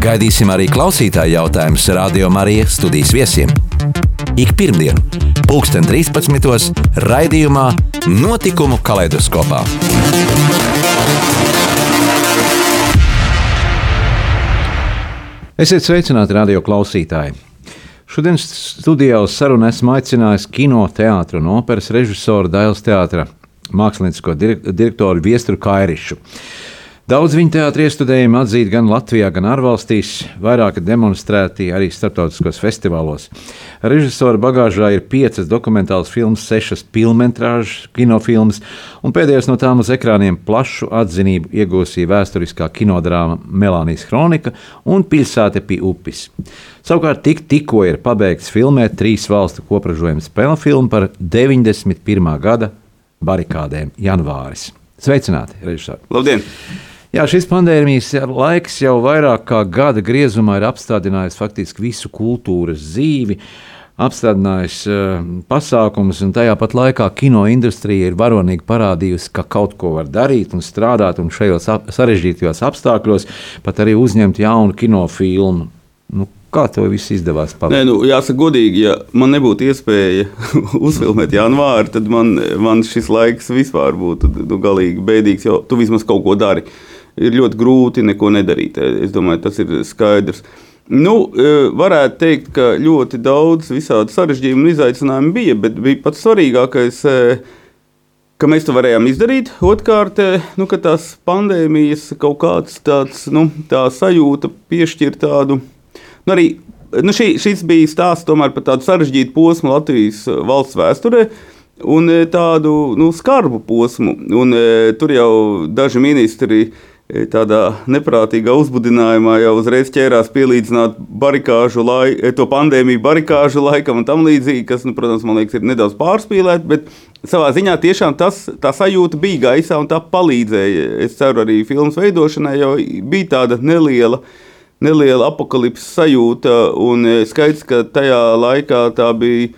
Gaidīsim arī klausītāju jautājumus Radio Marija studijas viesiem. Ik pirmdienu, 2013. raidījumā Notikumu kaleidoskopā. Esiet sveicināti, radio klausītāji! Šodien studijā uz sarunu esmu aicinājis kino, teātris un operas režisoru Dailas teātra māksliniecisko direktoru Viesturu Kairišu. Daudz viņa teātris iestudējumi atzīti gan Latvijā, gan ārvalstīs, vairāk demonstrēti arī starptautiskos festivālos. Režisora bagāžā ir piecas dokumentālas filmas, sešas filmas, kinofilmas, un pēdējais no tām uz ekrāniem plašu atzinību iegūsīja vēsturiskā kinodrāma Melānijas kronika un Pilsēta pie upes. Savukārt tik, tikko ir pabeigts filmēt trīs valstu kopražojuma spēļu filmu par 91. gada barikādēm janvāris. Sveicināti, režisori! Labdien! Jā, šis pandēmijas laiks jau vairāk kā gada griezumā ir apstādinājis faktiski visu kultūras dzīvi, apstādinājis uh, pasākumus, un tajā pat laikā kino industrija ir varonīgi parādījusi, ka kaut ko var darīt un strādāt, un šajos ap sarežģītajos apstākļos pat arī uzņemt jaunu kinofilmu. Nu, Kā tev viss izdevās? Nē, nu, jāsaka, godīgi, ja man nebūtu iespēja uzfilmēt janvāri, tad man, man šis laiks vispār būtu nu, galīgi bēdīgs, jo tu vismaz kaut ko dari. Uh, ir ļoti grūti neko nedarīt. Es domāju, tas ir skaidrs. Nu, e, varētu teikt, ka ļoti daudz visādi sarežģījumu un izaicinājumu bija, bet bija pats svarīgākais, e, ka mēs to varējām izdarīt. Otrkārt, e, nu, ka tās pandēmijas kaut kāds tāds nu, tā sajūta piešķir tādu. Nu, arī, nu, šī, šis bija stāsts par tādu sarežģītu posmu Latvijas valsts vēsturē un tādu nu, skarbu posmu. Un, tur jau daži ministri E, tādā neprātīgā uzbudinājumā jau uzreiz ķērās pielīdzināt barikāžu laiku, e, to pandēmiju barikāžu laikam un tam līdzīgi, kas, nu, protams, man liekas, ir nedaudz pārspīlēt, bet savā ziņā tiešām tas, tā sajūta bija gaisā un tā palīdzēja. Es ceru arī filmas veidošanai, jo bija tāda neliela. Neliela apakalipses sajūta, un e, skaidrs, ka tajā laikā tā bija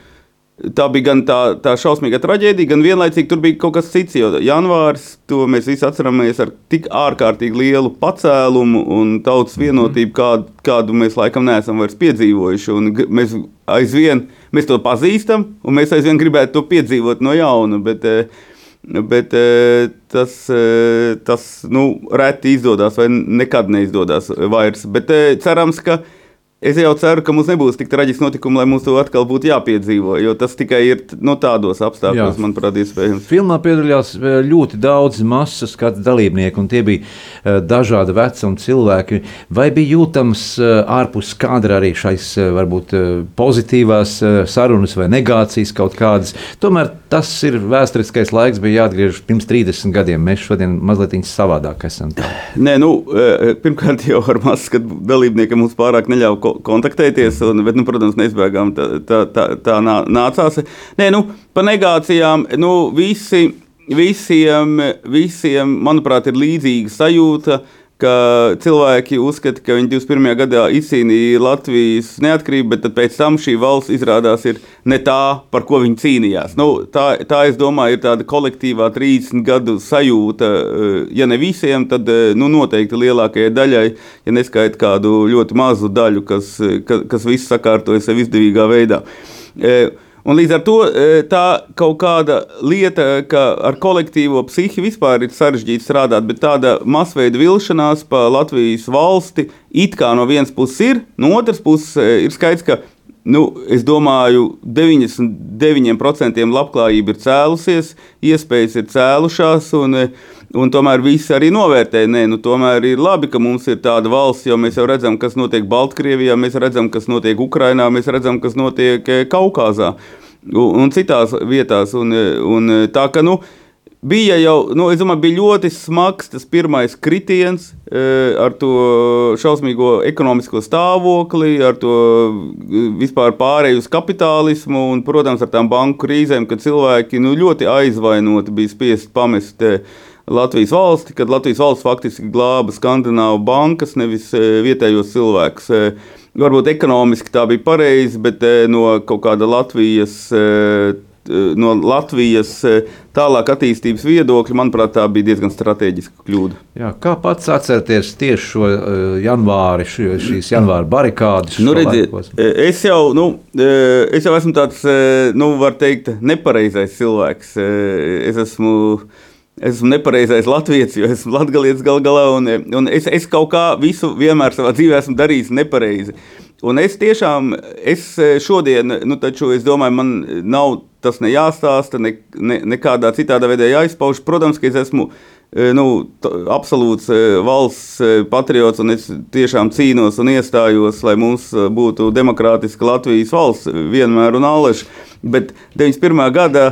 Tā bija gan tā, tā šausmīga traģēdija, gan vienlaicīgi tur bija kaut kas cits. Jo janvāris, to mēs visi atceramies ar tik ārkārtīgi lielu pacēlumu un tautas vienotību, kādu, kādu mēs laikam neesam vairs piedzīvojuši. Un mēs aizvien mēs to pazīstam, un mēs aizvien gribētu to piedzīvot no jauna. Bet, eh, bet eh, tas, eh, tas nu, reti izdodas, vai nekad neizdodas vairs. Bet cerams, ka Es jau ceru, ka mums nebūs tik traģiski notikumi, lai mums to atkal būtu jāpiedzīvo. Jo tas tikai ir no tādos apstākļos, manuprāt, iespējams. Filmā piedalījās e, ļoti daudz masas skatu dalībnieku, un tie bija uh, dažādi vecuma cilvēki. Vai bija jūtams uh, ārpus kadra arī šais varbūt pozitīvās sarunas vai negācijas kaut kādas? Tomēr tas ir vēsturiskais laiks, bija jāatgriežas pirms 30 gadiem. Mēs šodien mazliet savādāk esam. Tā. Nē, nu, pirmkārt jau ar masas skatu dalībniekiem mums pārāk neļauj kontaktēties, un, bet, nu, protams, neizbēgām tā, tā, tā, tā nācās. Nē, nu, par negācijām nu, visi, visiem, visiem, manuprāt, ir līdzīga sajūta ka cilvēki uzskata, ka viņi 21. gadā izcīnīja Latvijas neatkarību, bet pēc tam šī valsts izrādās ir ne tā, par ko viņi cīnījās. Nu, tā, tā, es domāju, ir tāda kolektīvā 30 gadu sajūta. Eh, ja ne visiem, tad eh, nu, noteikti lielākajai daļai, ja neskaita kādu ļoti mazu daļu, kas, kas, kas visu sakārtoja sev izdevīgā veidā. Eh, Un līdz ar to e, tā kaut kāda lieta, ka ar kolektīvo psihi vispār ir sarežģīti strādāt, bet tāda masveida vilšanās pa Latvijas valsti it kā no vienas puses ir, no otras puses e, ir skaidrs, ka nu, es domāju, 99% labklājība ir cēlusies, iespējas ir cēlušās. Un, e, Un tomēr visi arī novērtē, ka nu, tomēr ir labi, ka mums ir tāda valsts, jo mēs jau redzam, kas notiek Baltkrievijā, mēs redzam, kas notiek Ukrajinā, mēs redzam, kas notiek eh, Kaukazā un, un citās vietās. Un, un tā ka, nu, bija jau, nu, domāju, bija ļoti smags tas pirmais kritiens e, ar to šausmīgo ekonomisko stāvokli, ar to vispār pārēju uz kapitālismu un, protams, ar tām banku krīzēm, kad cilvēki nu, ļoti aizvainoti bija spiest pamest. E, Latvijas valsti, kad Latvijas valsts faktiski glāba skandināvu bankas, nevis vietējos cilvēkus. Varbūt ekonomiski tā bija pareizi, bet no kaut kāda Latvijas no Latvijas tālāk attīstības viedokļa, manuprāt, tā bija diezgan strateģiska kļūda. Jā, kā pats atcerieties tieši šo janvāri, šīs janvāra barikādes? Nu, redziet, es, jau, nu, es jau esmu tāds, nu, var teikt, nepareizais cilvēks. Es esmu. Es esmu nepareizais latviečs, jo esmu latgalietis gal galā, un, un es, es kaut kā visu vienmēr savā dzīvē esmu darījis nepareizi. Un es tiešām, es šodien, nu, taču es domāju, man nav tas ne jāstāsta, ne, ne, nekādā citādā veidā jāizpauž. Protams, ka es esmu e, nu, absolūts e, valsts e, patriots, un es tiešām cīnos un iestājos, lai mums būtu demokrātiska Latvijas valsts vienmēr un aleši. Bet 91. gada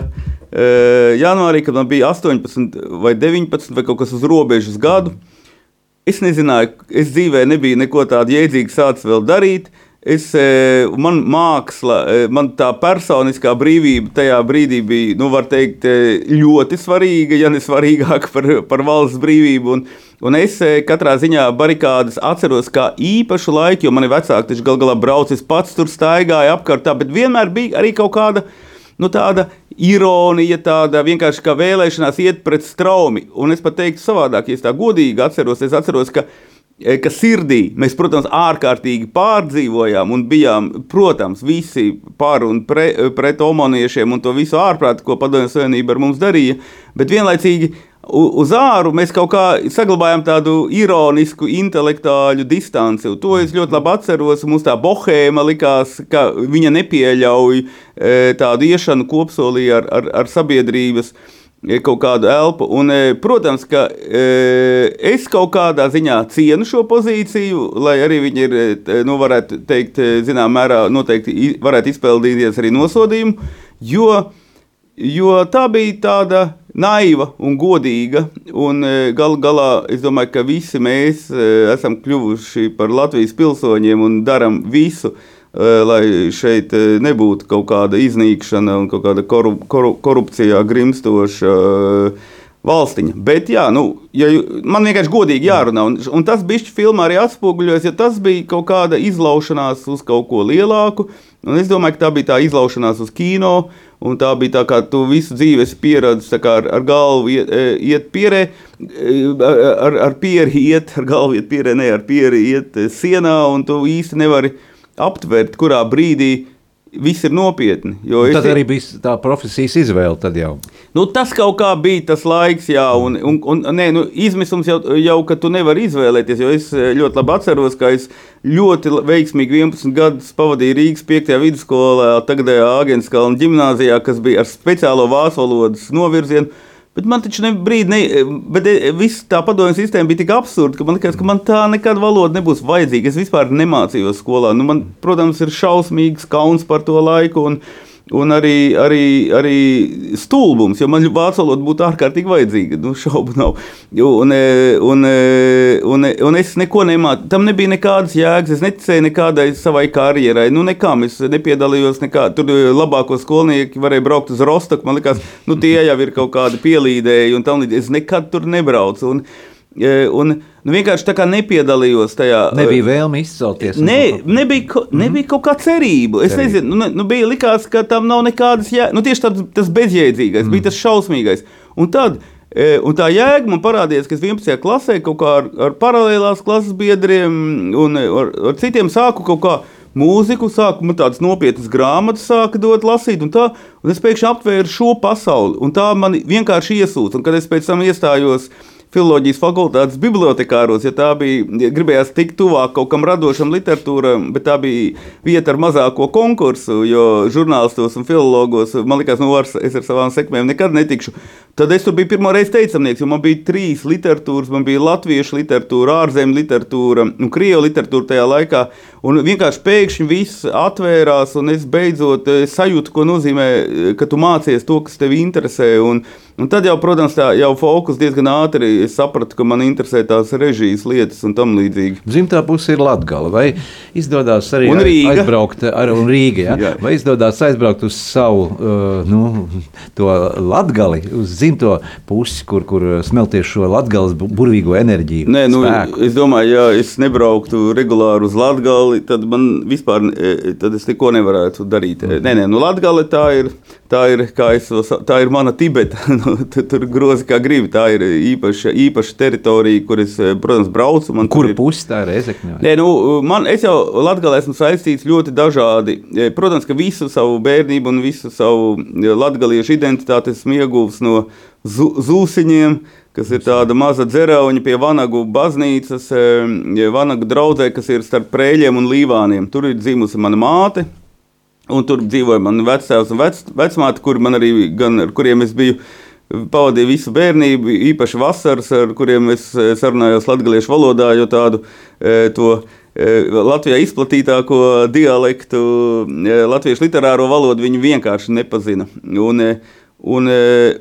janvārī, kad man bija 18 vai 19 vai kaut kas uz robežas gadu, es nezināju, es dzīvē nebiju neko tādu jēdzīgu sācis vēl darīt. Es, man māksla, man tā personiskā brīvība tajā brīdī bija, nu, teikt, ļoti svarīga, ja ne svarīgāka par, par valsts brīvību. Un, un es katrā ziņā barikādas atceros kā īpašu laiku, jo mani vecāki taču gal galā brauc, es pats tur staigāju apkārtā, bet vienmēr bija arī kaut kāda. Nu, tāda ironija, tāda vienkārši kā vēlēšanās iet pret straumi. Un es pat teiktu savādāk, ja es tā godīgi atceros, es atceros, ka E, ka sirdī mēs, protams, ārkārtīgi pārdzīvojām un bijām, protams, visi par un pre, pret omaniešiem un to visu ārprātu, ko Padomju Savienība ar mums darīja. Bet vienlaicīgi uz āru mēs kaut kā saglabājām tādu ironisku, intelektuālu distanci. To es ļoti labi atceros. Mums tā bohēma likās, ka viņa nepieļauj e, tādu iešanu kopsolī ar, ar, ar sabiedrības kaut kādu elpu. Un, e, protams, ka e, es kaut kādā ziņā cienu šo pozīciju, lai arī viņi ir, e, nu, varētu teikt, zināmā mērā noteikti varētu izpildīties arī nosodījumu, jo, jo tā bija tāda naiva un godīga. Un gal galā es domāju, ka visi mēs esam kļuvuši par Latvijas pilsoņiem un darām visu Eh, lai šeit nebūtu kaut kāda iznīkšana un kaut kāda korup korup korupcijā grimstoša valstiņa. Bet, jā, nu, ja, man vienkārši godīgi jārunā, un, un tas bija filmā arī atspoguļojas, ja tas bija kaut kāda izlaušanās uz kaut ko lielāku. Un es domāju, ka tā bija tā izlaušanās uz kino, un tā bija tā, kā tu visu dzīvi esi pieredzējis ar, ar galvu iet, iet pierē, ar, ar pieri iet, ar galvu iet pierē, ne ar pieri iet sienā, un tu īsti nevari aptvert, kurā brīdī viss ir nopietni. Tad arī bija tā profesijas izvēle. Nu, tas kaut kā bija tas laiks, jā, un, un, un nē, nu, izmisums jau, jau ka tu nevari izvēlēties. Es eh, ļoti labi atceros, ka es ļoti veiksmīgi 11 gadus pavadīju Rīgas 5. vidusskolā, tagadējā Agenskalna ģimnāzijā, kas bija ar speciālo vācu valodas novirzienu. Bet man taču ne brīdi, ne, bet e, viss tā padomju sistēma bija tik absurda, ka man liekas, ka man tā nekad valoda nebūs vajadzīga. Es vispār nemācījos skolā. Nu, man, protams, ir šausmīgs kauns par to laiku. Un, Un arī, arī, arī stulbums, jo man vācu valoda būtu ārkārtīgi vajadzīga. Nu, šaubu nav. Un, un, un, un es neko nemācu. Tam nebija nekādas jēgas. Es neticēju nekādai savai karjerai. Nu, nekām es nepiedalījos. Nekā. Tur labāko skolnieki varēja braukt uz Rostoku. Man liekas, nu, tie jau ir kaut kādi pielīdēji. Es nekad tur nebraucu. Un, Un, nu, vienkārši tā kā nepiedalījos tajā. Nebija vēlme izcelties. Ne, nebija, ko, mhm. nebija kaut kā cerība. Es cerība. nezinu, nu, nu, bija likās, ka tam nav nekādas jēgas. Nu, tieši tāds, tas bezjēdzīgais, mm. bija tas šausmīgais. Un tad, un tā jēga man parādījās, ka es 11. klasē kaut kā ar, ar paralēlās klases biedriem un ar, ar citiem sāku kaut kā mūziku, sāku man tādas nopietnas grāmatas, sāku dot lasīt, un, tā, un es pēkšņi aptvēru šo pasauli, un tā man vienkārši iesūta. Un kad es pēc tam iestājos filozofijas fakultātes bibliotekāros, ja tā bija, gribējās tikt tuvāk kaut kam radošam literatūram, bet tā bija vieta ar mazāko konkursu, jo žurnālistos un filologos man liekas, nu, ar, es ar savām sekmēm nekad netikšu. Tad es tur biju pirmo reizi teicamnieks, jo man bija trīs literatūras. Man bija latviešu literatūra, ārzemju literatūra un krievu literatūra tajā laikā. Un vienkārši pēkšņi viss atvērās, un es beidzot eh, sajūtu, ko nozīmē, eh, ka tu mācies to, kas tev interesē. Un, un tad jau, protams, tā jau fokus diezgan ātri sapratu, ka man interesē tās režijas lietas un tam līdzīgi. Zimtā puse ir Latgala, vai izdodas arī aizbraukt ar un Rīga, ja? Jā. vai izdodas aizbraukt uz savu uh, nu, Latgali, uz dzimto pusi, kur, kur smelties šo Latgales bu- burvīgo enerģiju. Nē, nu, spēku. es domāju, ja es nebrauktu regulāri uz Latviju, tad man vispār e, tad es neko nevarētu darīt. Mhm. Nē, nē, nu, Latvija tā ir. Tā ir, es tā ir mana Tibeta. Nu, tu- Tur grozi kā gribi. Tā ir īpaša, īpaša teritorija, kur es, e, protams, braucu. Kur pusi tā ir Ezekņā? Nē, nu, man, es jau Latvijā esmu saistīts ļoti dažādi. E, Protams, ka visu savu bērnību un visu savu latviešu identitāti esmu ieguvis no zūsiņiem, kas ir tāda maza dzerauņa pie Vanagu baznīcas, Vanagu draudzē, kas ir starp prēļiem un līvāniem. Tur ir dzimusi mana māte. Un tur dzīvoja mani vecāks un vec, vecmāte, kur man arī, gan, ar kuriem es biju pavadīju visu bērnību, īpaši vasaras, ar kuriem es eh, sarunājos latviešu valodā, jo tādu eh, to. eh, Latvijā izplatītāko dialektu, latviešu literāro valodu viņi vienkārši nepazina. Un, Un,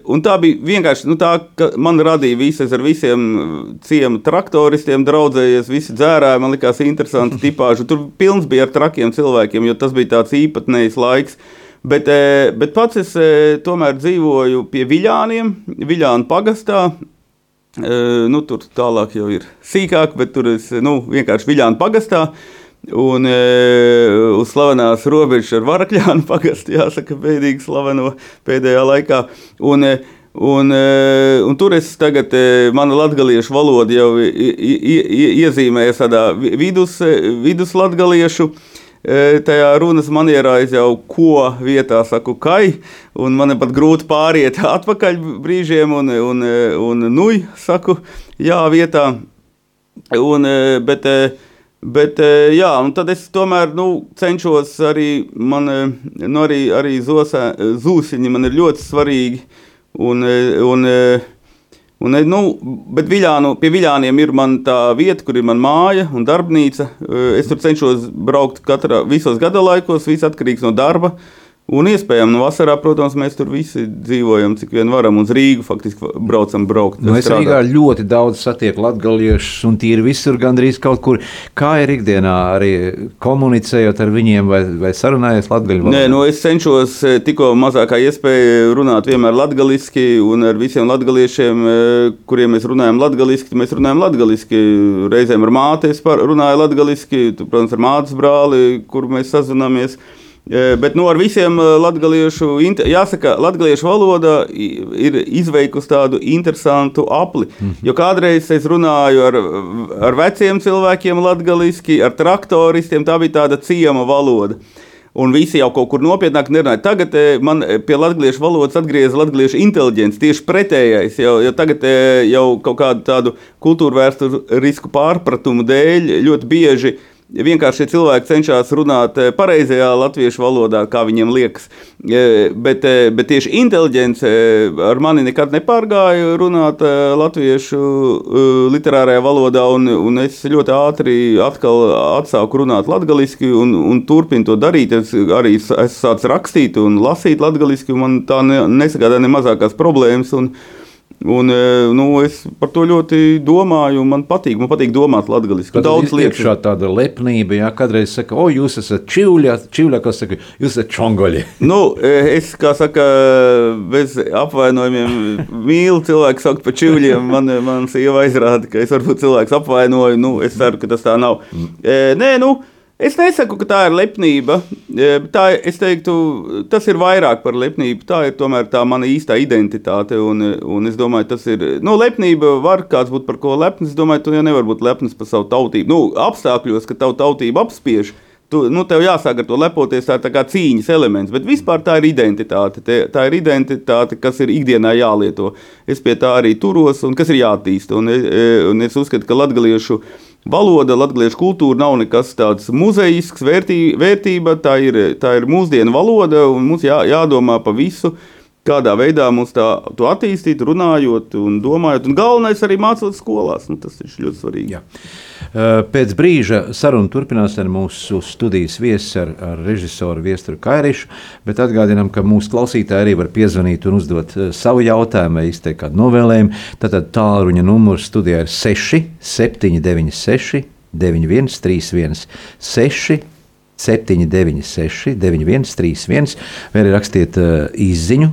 un tā bija vienkārši nu, tā, ka man radīja visu. Es ar visiem ciemu traktoristiem draudzējies, visi dzērāji. Man likās interesanti tipāži. Tur pilns bija ar trakiem cilvēkiem, jo tas bija tāds īpatnējs laiks. Bet, eh, bet pats es eh, tomēr dzīvoju pie Viļāniem, Viļānu pagastā. Eh, Nu, tur tālāk jau ir sīkāk, bet tur es nu, vienkārši Viļānu pagastā. Un e, uz slavenās robežas ar Varakļānu pagastu, jāsaka, bēdīgi slaveno pēdējā laikā. Un, e, Un, un tur es tagad, mana latviešu valoda jau iezīmējas tādā vi- vidus, e, viduslatgaliešu. Tajā runas manierā es jau ko vietā saku, kai, un man ir pat grūti pāriet atpakaļ brīžiem, un, un, un nuj saku, jā, vietā. Un, bet, bet, jā, un tad es tomēr nu, cenšos arī, man, nu, arī, arī zosē, zūsiņi man ir ļoti svarīgi. Un, un, Un, e, nu, bet Viļānu, pie Viļāniem ir tā vieta, kur ir mana māja un darbnīca. E, Es tur cenšos braukt katrā, visos gada laikos, viss atkarīgs no darba. Un iespējams, no vasarā, protams, mēs tur visi dzīvojam, cik vien varam. Uz Rīgu faktiski braucam braukt. Nu, es strādāt. Rīgā ļoti daudz satieku latgaliešus, un tie ir visur gandrīz kaut kur. Kā ir ikdienā arī komunicējot ar viņiem vai, vai sarunājies latgaļu valodā? Nē, nu es cenšos eh, tikko mazākā iespēja runāt vienmēr latviešu, un ar visiem latviešiem, kuriem mēs runājam latviešu, mēs runājam latviešu. Reizēm ar māti es runāju latviešu, protams, ar mātes brāli, kur mēs sazināmies. Bet nu, ar visiem latviešu, jāsaka, latviešu valoda ir izveikusi tādu interesantu apli. Jo kādreiz es runāju ar, ar veciem cilvēkiem latviešu, ar traktoristiem, tā bija tāda ciema valoda. Un visi jau kaut kur nopietnāk nerunāja. Tagad man pie latviešu valodas atgriezās latviešu inteliģence, tieši pretējais. Jo, jo tagad jau kaut kādu tādu kultūru vēsturisku pārpratumu dēļ ļoti bieži vienkārši cilvēki cenšas runāt eh, pareizajā latviešu valodā, kā viņiem liekas. Eh, Bet, eh, bet tieši inteliģence ar mani nekad nepārgāja runāt latviešu literārajā valodā, un, un es ļoti ātri atsāku runāt latviešu un, un turpinu to darīt. Es arī s- esmu sācis rakstīt un lasīt latviešu, un man tā ne, nesagādā ne mazākās problēmas. Un, Un, e, nu, es par to ļoti domāju, un man patīk, man patīk domāt latviešu. Tad Daudz lietas iekšā tāda lepnība, ja kādreiz saka, o, jūs esat čivļā, čivļā, kas saka, jūs esat čongoļi. Nu, es, kā saka, bez apvainojumiem mīlu cilvēku saukt par čivļiem. Man, man sieva aizrāda, ka es varbūt cilvēks apvainoju. Nu, es ceru, ka tas tā nav. E, nē, nu, es nesaku, ka tā ir lepnība. E, tā, es teiktu, tas ir vairāk par lepnību. Tā ir tomēr tā mana īstā identitāte. Un, un es domāju, tas ir. Nu, lepnība var kāds būt par ko lepns. Es domāju, tu jau nevari būt lepns par savu tautību. Nu, apstākļos, ka tavu tautību apspiež. Tu, nu, tev jāsāk ar to lepoties, tā ir tā kā cīņas elements, bet vispār tā ir identitāte. Te, tā ir identitāte, kas ir ikdienā jālieto. Es pie tā arī turos un kas ir jāattīsta. Un, e, un es uzskatu, ka latviešu valoda, latviešu kultūra nav nekas tāds muzejisks, vērtī, vērtība. Tā ir, tā ir mūsdienu valoda un mums jā, jādomā pa visu. Kādā veidā mums tā, to attīstīt, runājot un domājot. Un galvenais arī mācot skolās. Nu, tas ir ļoti svarīgi. Jā. Pēc brīža saruna turpinās ar mūsu studijas viesu, ar, ar režisoru Viesturu Kairišu. Bet atgādinām, ka mūsu klausītāji arī var piezvanīt un uzdot savu jautājumu vai izteikt kādu novēlējumu. Tātad tālruņa numurs studijā ir 6, 796, 9131, 6. 796, 9131, vai arī rakstiet uh, izziņu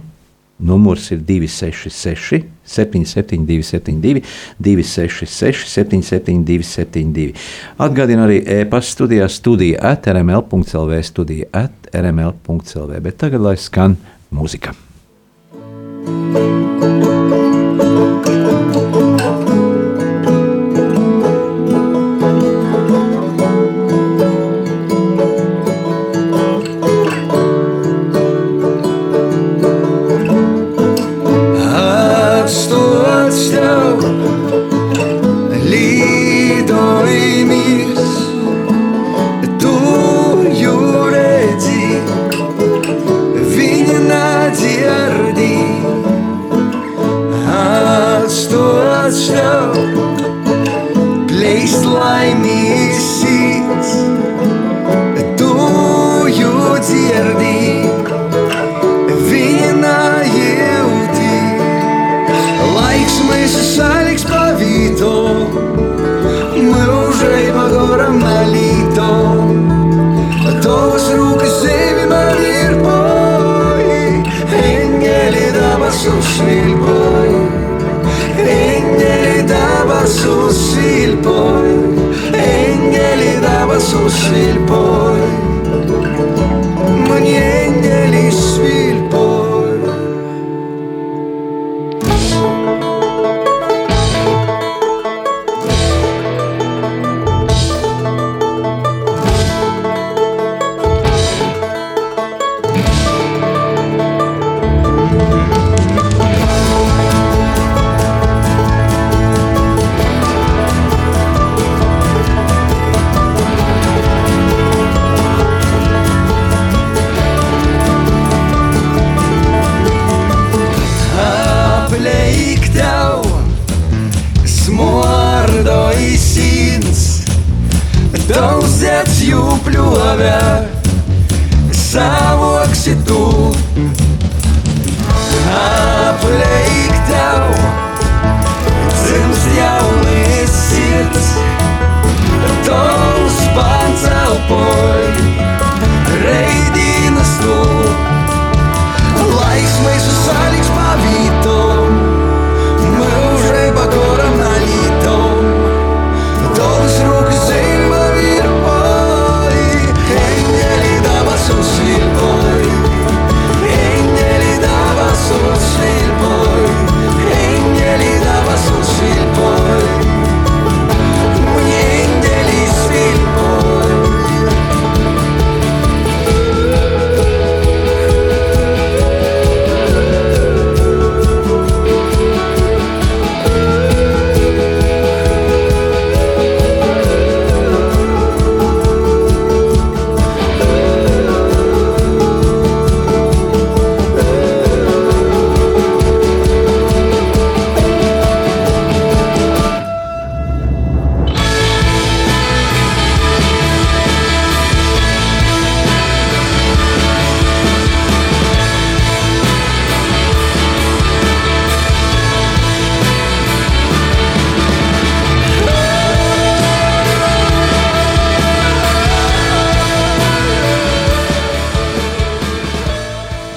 Numurs ir 266, 772, 72, 266, 772, 72. Atgādina arī e-pasta studijā studija at rml.clv, studija at rml.clv. Bet tagad lai skan mūzika.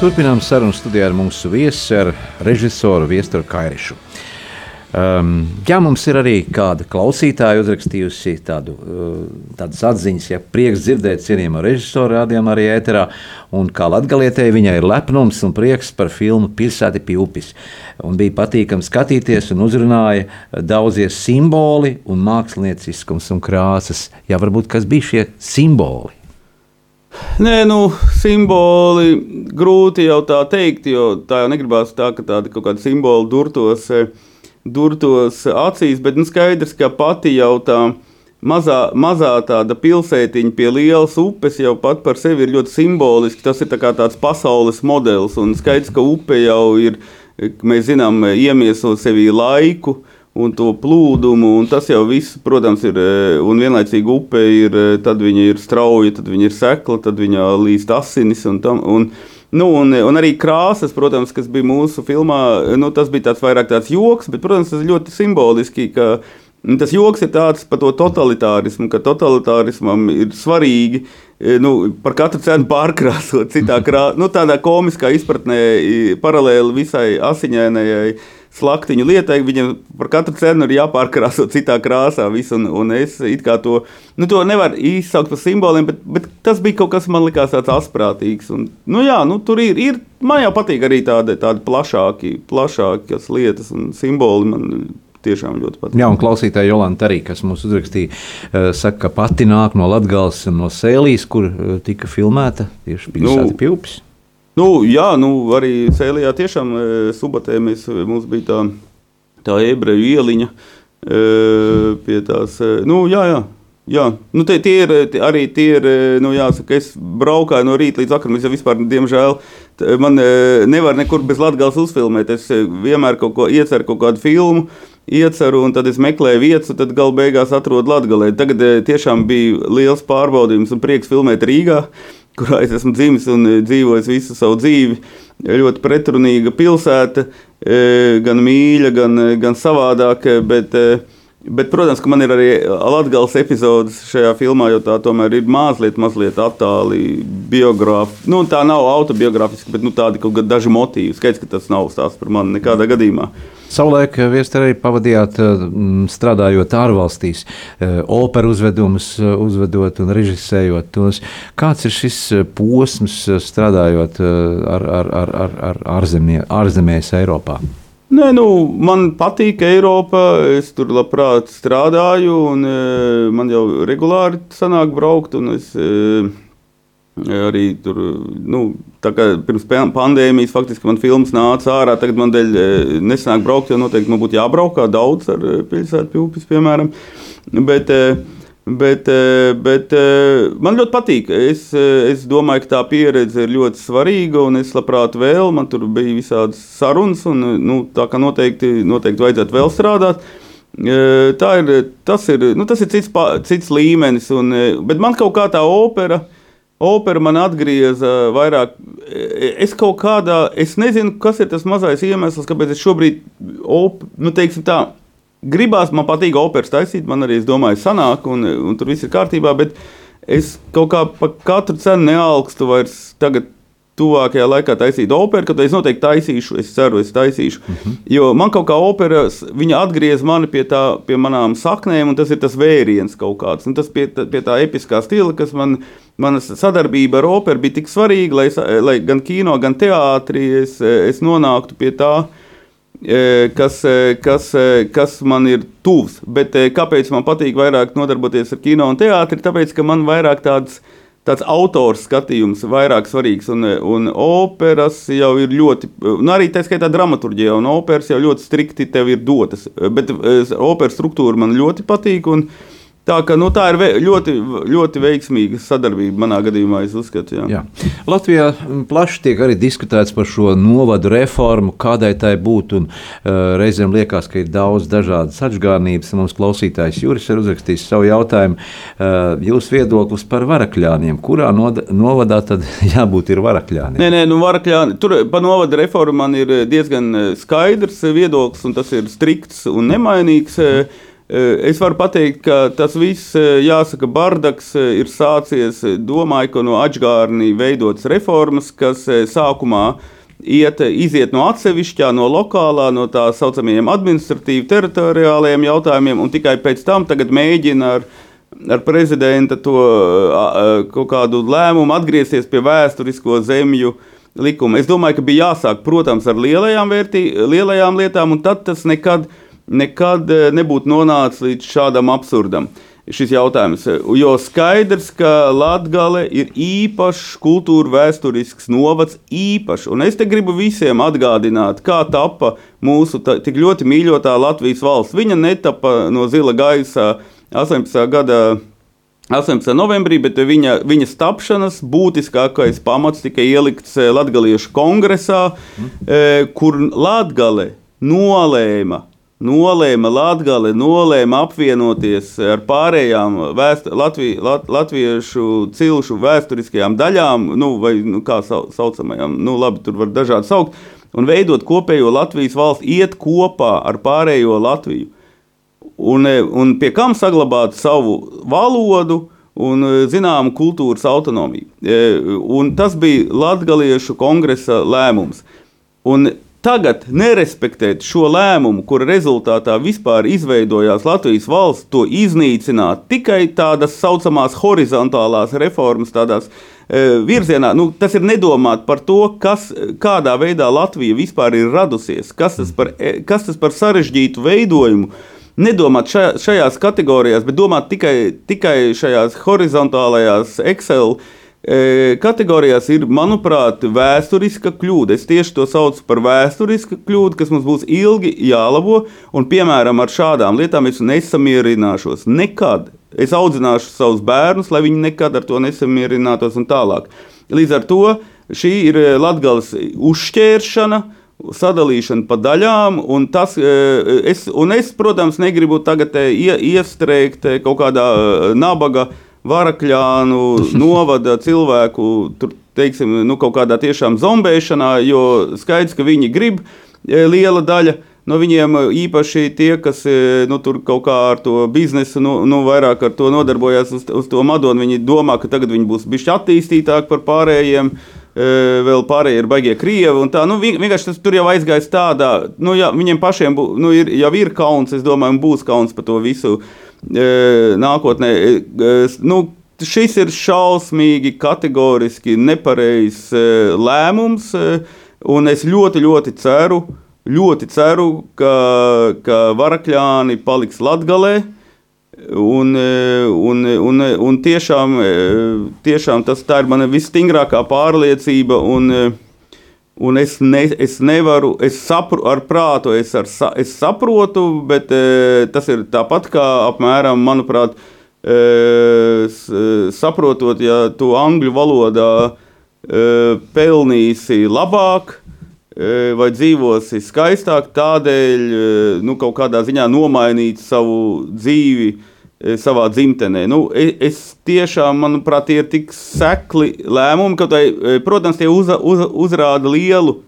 Turpinām sarunu studijā ar mūsu viesi, ar režisoru Viesturu Kairišu. Um, jā, mums ir arī kāda klausītāja uzrakstījusi tādu, uh, tādas atziņas, ja prieks dzirdēt cienījumu režisoru rādījumā arī ēterā, un kā latgalietēji viņai ir lepnums un prieks par filmu Pilsēti pie upes. Un bija patīkami skatīties un uzrunāja daudzie simboli un mākslinieciskums un krāsas. Jā, varbūt kas bija šie simboli? Nē, nu, simboli grūti jau tā teikt, jo tā jau negribās tā, ka tāda kaut kāda simbola durtos, durtos acīs, bet nu, skaidrs, ka pati jau tā mazā, mazā tāda pilsētiņa pie lielas upes jau pat par sevi ir ļoti simboliski. Tas ir tā tāds pasaules modelis, un skaidrs, ka upe jau ir, mēs zinām, iemieso sevī laiku. Un to plūdumu, un tas jau viss, protams, ir. Un vienlaicīgi upe ir, tad viņa ir strauja, tad viņa ir sekla, tad viņa līst asinis. Un tam, un, Nu, un, un arī krāsas, protams, kas bija mūsu filmā, nu, tas bija tāds vairāk tāds joks, bet, protams, tas ļoti simboliski, ka Tas joks ir tāds par to totalitārismu, ka totalitārismam ir svarīgi e, nu, par katru cenu pārkrāsot citā krāsā, nu, tādā komiskā izpratnē, paralēli visai asiņainajai slaktiņu lietai. Viņam par katru cenu ir jāpārkrāso citā krāsā. Visu, un, un es to, nu, to nevaru izsaukt par simboliem, bet, bet tas bija kaut kas, man likās tāds asprātīgs. Un, nu, jā, nu, tur ir, ir. Man jau patīk arī tādi, tādi plašāki, plašākas lietas un simboli. Man, tiešām ļoti patīk. Jā, un klausītāja Jolanta arī, kas mums uzrakstīja, eh, saka, ka pati nāk no un no Sēlijas, kur eh, tika filmēta tieši pilsēta nu, Pilpis. Nu, jā, nu, arī Sēlijā tiešām eh, subatē mēs, mums bija tā, tā ebreju ieliņa pie tās, nu, jā, jā. Jā, nu tie, tie ir arī tie ir, nu, jāsaka, es braukāju no rīta līdz vakaram. Es jau vispār, diemžēl, man nevar nekur bez latgales uzfilmēt. Es vienmēr kaut ko ieceru, kaut kādu filmu, ieceru, un tad es meklēju vietas, un tad galu beigās atrodu Latvijā. Tagad eh, tiešām bija liels pārbaudījums un prieks filmēt Rīgā, kurā es esmu dzimis un eh, dzīvojis visu savu dzīvi. Ļoti pretrunīga pilsēta, eh, gan mīļa, gan, gan savādāka. Bet, Bet, protams, ka man ir arī Latvijas epizodes šajā filmā, jo tā tomēr ir mazliet, mazliet attāli biogrāfiski. Nu, tā nav autobiogrāfiska, bet nu, tādi kaut kādi daži motīvi. Skaidrs, ka tas nav stāsts par mani nekādā gadījumā. Savulaik eh, arī pavadījāt eh, strādājot ārvalstīs, eh, operu uzvedumus, uzvedot un režisējot tos. Kāds ir šis posms strādājot ar, ar, ar, ar, ar ārzemie, ārzemēs Eiropā? Nē, nu, man patīk Eiropa. Es tur labprāt strādāju, un man jau regulāri sanāk braukt. Es, Arī tur, nu, tā kā pirms pandēmijas, faktiski man filmas nāca ārā. Tagad man dēļ e, nesanāk braukt, jo noteikti man būtu jābraukā daudz ar e, pilsētu pūpes, piemēram. Bet, e, bet, bet man ļoti patīk. Es, es domāju, ka tā pieredze ir ļoti svarīga, es labprāt vēl, man tur bija visādas sarunas, un nu, tā kā noteikti, noteikti vajadzētu vēl strādāt. Tā ir, tas ir, nu, tas ir cits, cits līmenis, un, bet man kaut kā tā opera opera man atgrieza vairāk. Es kaut kādā, es nezinu, kas ir tas mazais iemesls, kāpēc es šobrīd, op, nu, teiksim tā, gribās, man patīk operas taisīt, man arī, es domāju, sanāk, un, un tur viss ir kārtībā, bet es kaut kā pa katru cenu nealkstu vairs tagad tuvākajā laikā taisīt operu, kad es noteikti taisīšu, es ceru, es taisīšu. Mm -hmm. Jo man kaut kā opera, viņa atgriez mani pie, tā, pie manām saknēm, un tas ir tas vēriens kaut kāds. Un tas pie, pie tā episkā stila, kas man, manas sadarbība ar operu bija tik svarīga, lai, lai gan kino, gan teātrī es, es nonāktu pie tā. E, kas, kas, kas man ir tuvs. Bet kāpēc man patīk vairāk nodarboties ar kino un teātri? Tāpēc, ka man vairāk tādas tāds autors skatījums vairāk svarīgs. Un, un operas jau ir ļoti, nu arī tā skaitā dramaturgija, un operas jau ļoti strikti tev ir dotas. Bet operas struktūra man ļoti patīk. Un, Tā, ka, nu, tā ir ļoti, ļoti veiksmīga sadarbība manā gadījumā, es uzskatu. Jā. Jā. Latvijā plaši tiek arī diskutēts par šo novadu reformu, kādai tai būtu. Un, uh, reizēm liekas, ka ir daudz dažādas atgādnības. Mums klausītājs Juris ir uzrakstījis savu jautājumu. Uh, Jūsu viedoklis par varakļāniem. Kurā novadā tad jābūt ir varakļāniem? Nē, nē, nu, varakļāni. Tur par novadu reformu man ir diezgan skaidrs viedoklis, un tas ir strikts un nemainīgs. Mm. Eh, es varu pateikt, ka tas viss, eh, jāsaka, bardaks eh, ir sācies, domāju, ka no atgārnī veidotas reformas, kas sākumā iet, iziet no atsevišķā, no lokālā, no tā saucamajiem administratīvi teritoriālajiem jautājumiem, un tikai pēc tam mēģina ar, ar prezidenta to kaut kādu lēmumu atgriezties pie vēsturisko zemju likuma. Es domāju, ka bija jāsāk, protams, ar lielajām, vērtī, lielajām lietām, un tad tas nekad nebūtu nekad eh, nebūtu nonācis līdz šādam absurdam. Šis jautājums, jo skaidrs, ka Latvija ir īpašs kultūra vēsturisks novads, īpašs. Un es te gribu visiem atgādināt, kā tappa mūsu tā, tik ļoti mīļotā Latvijas valsts. Viņa netapa no zila gaisa 18. gada 18. novembrī, bet viņa, viņas tapšanas būtiskākais pamats tika ielikts eh, Latvijas kongresā, mm. kur Latvija nolēma. Nolēma Latvija, nolēma apvienoties ar pārējām vēst, Latvi, lat, latviešu cilšu vēsturiskajām daļām, nu, vai nu, kā saucamajām, nu, labi, tur var dažādi saukt, un veidot kopējo Latvijas valsts, iet kopā ar pārējo Latviju un, e, un pie kam saglabāt savu valodu un e, zināmu kultūras autonomiju. E, un tas bija Latviešu kongresa lēmums. Un tagad nerespektēt šo lēmumu, kura rezultātā vispār izveidojās Latvijas valsts, to iznīcināt tikai tādas saucamās horizontālās reformas, tādās e, virzienā. Nu, tas ir nedomāt par to, kas, kādā veidā Latvija vispār ir radusies, kas tas par, kas tas par sarežģītu veidojumu nedomāt šajā, šajās kategorijās, bet domāt tikai, tikai šajās horizontālajās Excel e, kategorijās ir, manuprāt, vēsturiska kļūda. Es tieši to saucu par vēsturisku kļūdu, kas mums būs ilgi jālabo. Un, piemēram, ar šādām lietām es nesamierināšos nekad. Es audzināšu savus bērnus, lai viņi nekad ar to nesamierinātos un tālāk. Līdz ar to šī ir Latvijas uzšķēršana sadalīšana pa daļām, un, tas, e, es, un es, protams, negribu tagad e, iestrēgt e, kaut kādā nabaga varakļānu novada cilvēku, tur, teiksim, nu, kaut kādā tiešām zombēšanā, jo skaidrs, ka viņi grib liela daļa. No viņiem īpaši tie, kas nu, tur kaut kā ar to biznesu, nu, nu vairāk ar to nodarbojās uz, uz to madonu, viņi domā, ka tagad viņi būs bišķi attīstītāki par pārējiem. Vēl pārējie ir baigie krievi. Tā, nu, vienkārši tas tur jau aizgājis tādā, nu, jā, viņiem pašiem bū, nu, ir, jau ir kauns, es domāju, būs kauns par to visu nākotnē. Nu, šis ir šausmīgi, kategoriski nepareizs lēmums, un es ļoti, ļoti ceru, ļoti ceru, ka, ka varakļāni paliks Latgalē. Un, un, un, un tiešām, tiešām tas ir mana visstingrākā pārliecība. Un, un es, ne, es nevaru, es saprotu, ar prātu es, ar, es saprotu, bet tas ir tāpat kā apmēram, manuprāt, saprotot, ja tu angļu valodā pelnīsi labāk, vai dzīvosi skaistāk, tādēļ nu, kaut kādā ziņā nomainīt savu dzīvi savā dzimtenē. Nu, es tiešām, manuprāt, tie ir tik sekli lēmumi, ka, tai, protams, tie uz, uz, uzrāda lielu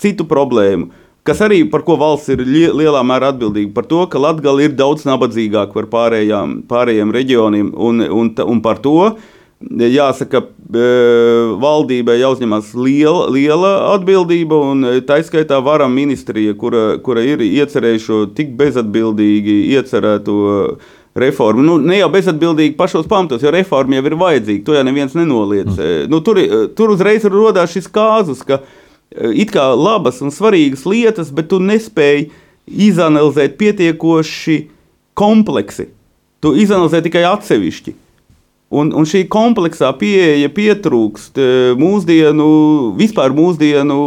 citu problēmu. Kas arī par ko valsts ir lielā mērā atbildīga par to, ka Latvija ir daudz nabadzīgāka par pārējām, pārējiem reģioniem, un, un, un par to, jāsaka, valdībai jāuzņemas liela, liela atbildība, tā izskaitā varam ministrija, kura, kura ir iecerējuši tik bezatbildīgi iecerēto reformu. Nu, ne jau bezatbildīgi pašos pamatos, jo reforma jau ir vajadzīga. To jau neviens nenoliedz. Mm. Nu, tur, tur uzreiz radās šis kāzus, ka it kā labas un svarīgas lietas, bet tu nespēji izanalizēt pietiekoši kompleksi. Tu izanalizē tikai atsevišķi. Un, un šī kompleksā pieeja pietrūkst mūsdienu, vispār mūsdienu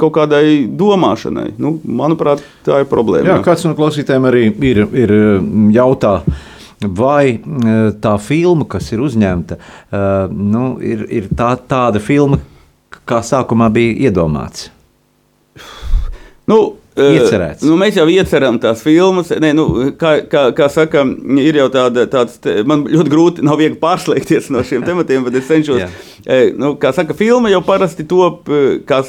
kaut kādai domāšanai. Nu, manuprāt, tā ir problēma. Jā, kāds no klausītājiem arī ir, ir jautā. Vai e, tā filma, kas ir uzņemta, e, nu, ir, ir tā, tāda filma, kā sākumā bija iedomāts? Nu, Iecerēts. Nu, mēs jau iecerām tās filmas. Nē, nu, kā, kā, kā saka, ir jau tāda, tāds, man ļoti grūti, nav viegli pārslēgties no šiem tematiem, bet es cenšos. nu, kā saka, filma jau parasti top kā,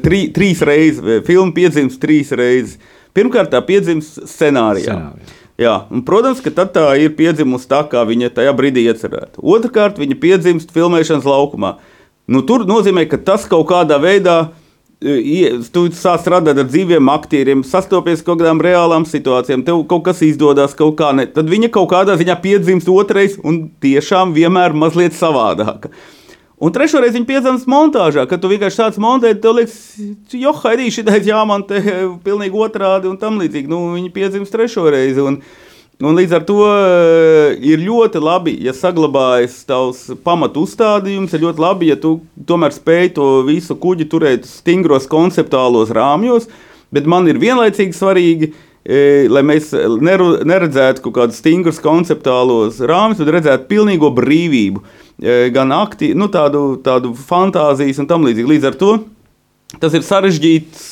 trī, trīs reizes. Filma piedzimst trīs reizes. Pirmkārt, tā piedzimst scenārijā. scenārijā. Jā, un, protams, ka tā ir piedzimusi tā, kā viņa tajā brīdī iecerēta. Otrakārt, viņa piedzimst filmēšanas laukumā. Nu, tur nozīmē, ka tas kaut kādā veidā ir Tu sāc strādāt ar dzīviem aktieriem, sastopies kaut kādām reālām situācijām, tev kaut kas izdodas, kaut kā ne. Tad viņa kaut kādā ziņā piedzimst otrais un tiešām vienmēr mazliet savādāka. Un trešo reizi viņa piedzimst montāžā, kad tu vienkārši sāc montēt, tev liekas, jo haidī, šitais jāmantē pilnīgi otrādi un tam līdzīgi. Nu, viņa piedzimst trešo reizi. Un, Un līdz ar to uh, ir ļoti labi, ja saglabājas tavs pamatu uzstādījums. Ir ļoti labi, ja tu tomēr spēj to visu kuģi turēt stingros konceptuālos rāmjos. Bet man ir vienlaicīgi svarīgi, lai mēs neredzētu kaut kādus stingrus konceptuālos rāmjus, bet redzētu pilnīgo brīvību, gan akti, nu, tādu, tādu fantāzijas un tam līdzīgi. Līdz ar to tas ir sarežģīts,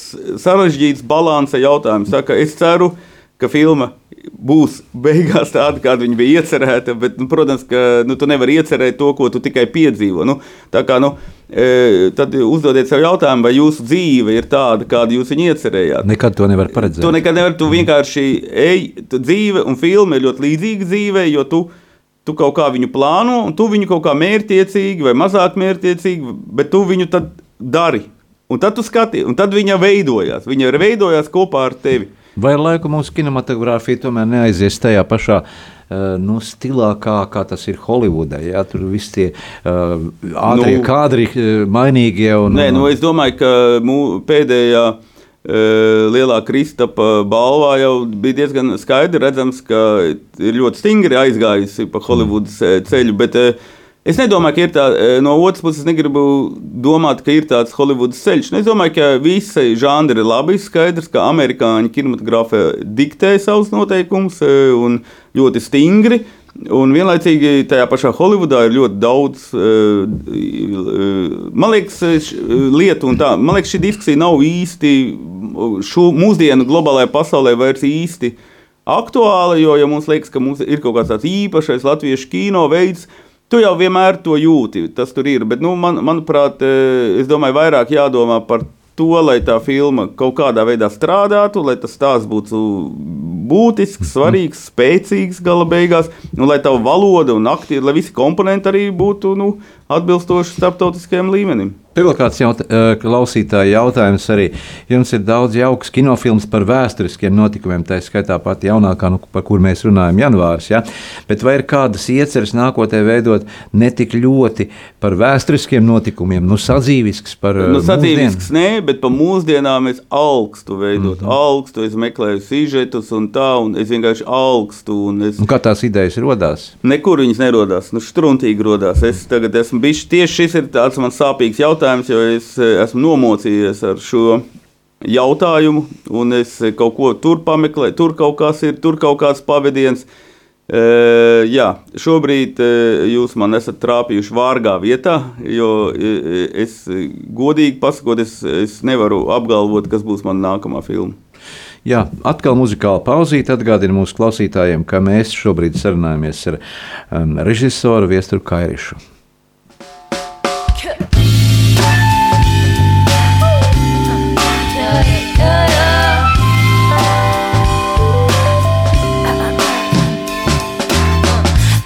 sarežģīts balansa jautājums. Saka, es ceru, ka filma būs beigās tāda, kāda viņa bija iecerēta. Bet, nu, protams, ka nu, tu nevari iecerēt to, ko tu tikai piedzīvo. Nu, tā kā, nu, e, tad uzdodiet sev jautājumu, vai jūsu dzīve ir tāda, kādu jūs viņu iecerējāt. Nekad to nevar paredzēt. To nekad nevar. Tu vienkārši ej, tu dzīve un filma ir ļoti līdzīga dzīvei, jo tu, tu kaut kā viņu plāno, un tu viņu kaut kā mērķiecīgi vai mazāk mērķiecīgi, bet tu viņu tad dari. Un tad tu skaties, un tad viņa veidojās. Viņa veidojās kopā ar tevi. Vai ar laiku mūsu kinematogrāfija tomēr neaizies tajā pašā uh, nu, stilā, kā, kā tas ir Holivudē? Jā, tur viss tie uh, ātrie nu, kadri, uh, mainīgie. Un, nē, nu, es domāju, ka mū, pēdējā lielā Kristapa balvā jau bija diezgan skaidri redzams, ka ir ļoti stingri aizgājusi pa Holivudas ceļu. Bet, uh, Es nedomāju, ka ir tā, no otras puses, negribu domāt, ka ir tāds Holivudas ceļš. Es domāju, ka visi žanri ir labi. Skaidrs, ka amerikāņu kinematogrāfija diktē savus noteikumus un ļoti stingri. Un vienlaicīgi tajā pašā Holivudā ir ļoti daudz e, man liekas, lietu, un tā. Man liekas, šī diskusija nav īsti šo mūsdienu globālajā pasaulē vairs īsti aktuāla. Jo ja mums liekas, ka mums ir kaut kāds tāds īpašs latviešu kino veids, Tu jau vienmēr to jūti, tas tur ir. Bet, nu, man, manuprāt, es domāju, vairāk jādomā par to, lai tā filma kaut kādā veidā strādātu, lai tas stāsts būtu būtisks, svarīgs, spēcīgs gala beigās, un lai tā valoda un aktieri, lai visi komponenti arī būtu nu, atbilstoši starptautiskajam līmenim. Vēl kāds jaut, klausītāja jautājums arī. Jums ir daudz jauks kinofilms par vēsturiskiem notikumiem, tā skaitā pati jaunākā, nu, par kur mēs runājam, janvārs. Ja? Bet vai ir kādas ieceres nākotnē veidot ne tik ļoti par vēsturiskiem notikumiem, nu sadzīvisks par nu, sadzīvisks, nē, bet par mūsdienām es augstu veidot, mm -hmm. augstu, es meklēju sižetus un tā, un es vienkārši augstu. Es... Un kā tās idejas rodās? Nekur viņas nerodās, nu struntīgi rodās. Es tagad esmu bijis, tieši šis ir tāds man sāpīgs jautājums jo es eh, esmu nomocījies ar šo jautājumu, un es kaut ko tur pameklēju, tur kaut kas ir, tur kaut kāds pavadiens. E, jā, šobrīd e, jūs man esat trāpījuši vārgā vietā, jo es godīgi pasakot, es, es nevaru apgalvot, kas būs mana nākamā filma. Jā, atkal muzikāla pauzīte atgādina mūsu klausītājiem, ka mēs šobrīd sarunājamies ar um, režisoru Viesturu Kairišu.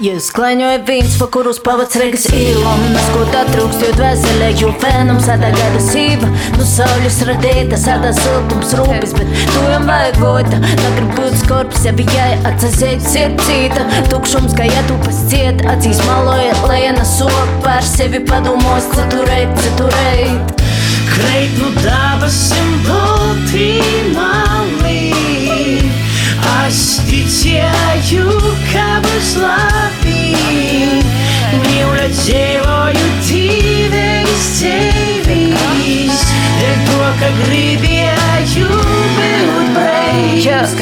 Jūs klaņoja vīns, pa kurus pavads regas īlonas, ko tā trūkst, jo dvēselē, jo fēnums ādā gada sīva. Nu sauļus radīta, sādā siltums rūpes, bet tu jau vajag vota. Negrib būt skorpis, ja bijai atsazēt sirdcīta. Tukšums, kā jātūpas ciet, acīs maloja, lejana sop par sevi padomos, citurēt, citurēt. Kreit nu dabasim baltī malī. Es ticēju, ka būs labi, mīlu to, ka gribēju būt brīvs.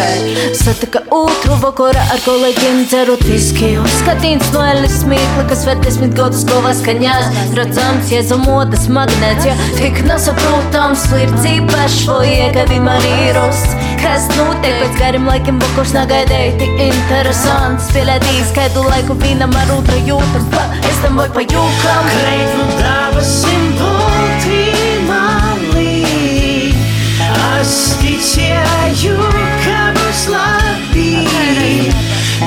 Satika otru vakarā ar kolēģiem dzerot viskiju. Skatīns no Elis Smīkla, kas vēl desmit gadus govas kaņās. Redzams, iezamotas magnēts, ja tik nesaprotams, ir dzīpašs vai iekavi marīros. Kas notiek pēc gariem laikiem, vakars negaidēja tik interesants. Spēlētīs kādu laiku vīnam ar otru jūtam, pa es tam vai pa jūkam. Kreitu dabas simpulti es ticēju, ka būs labi.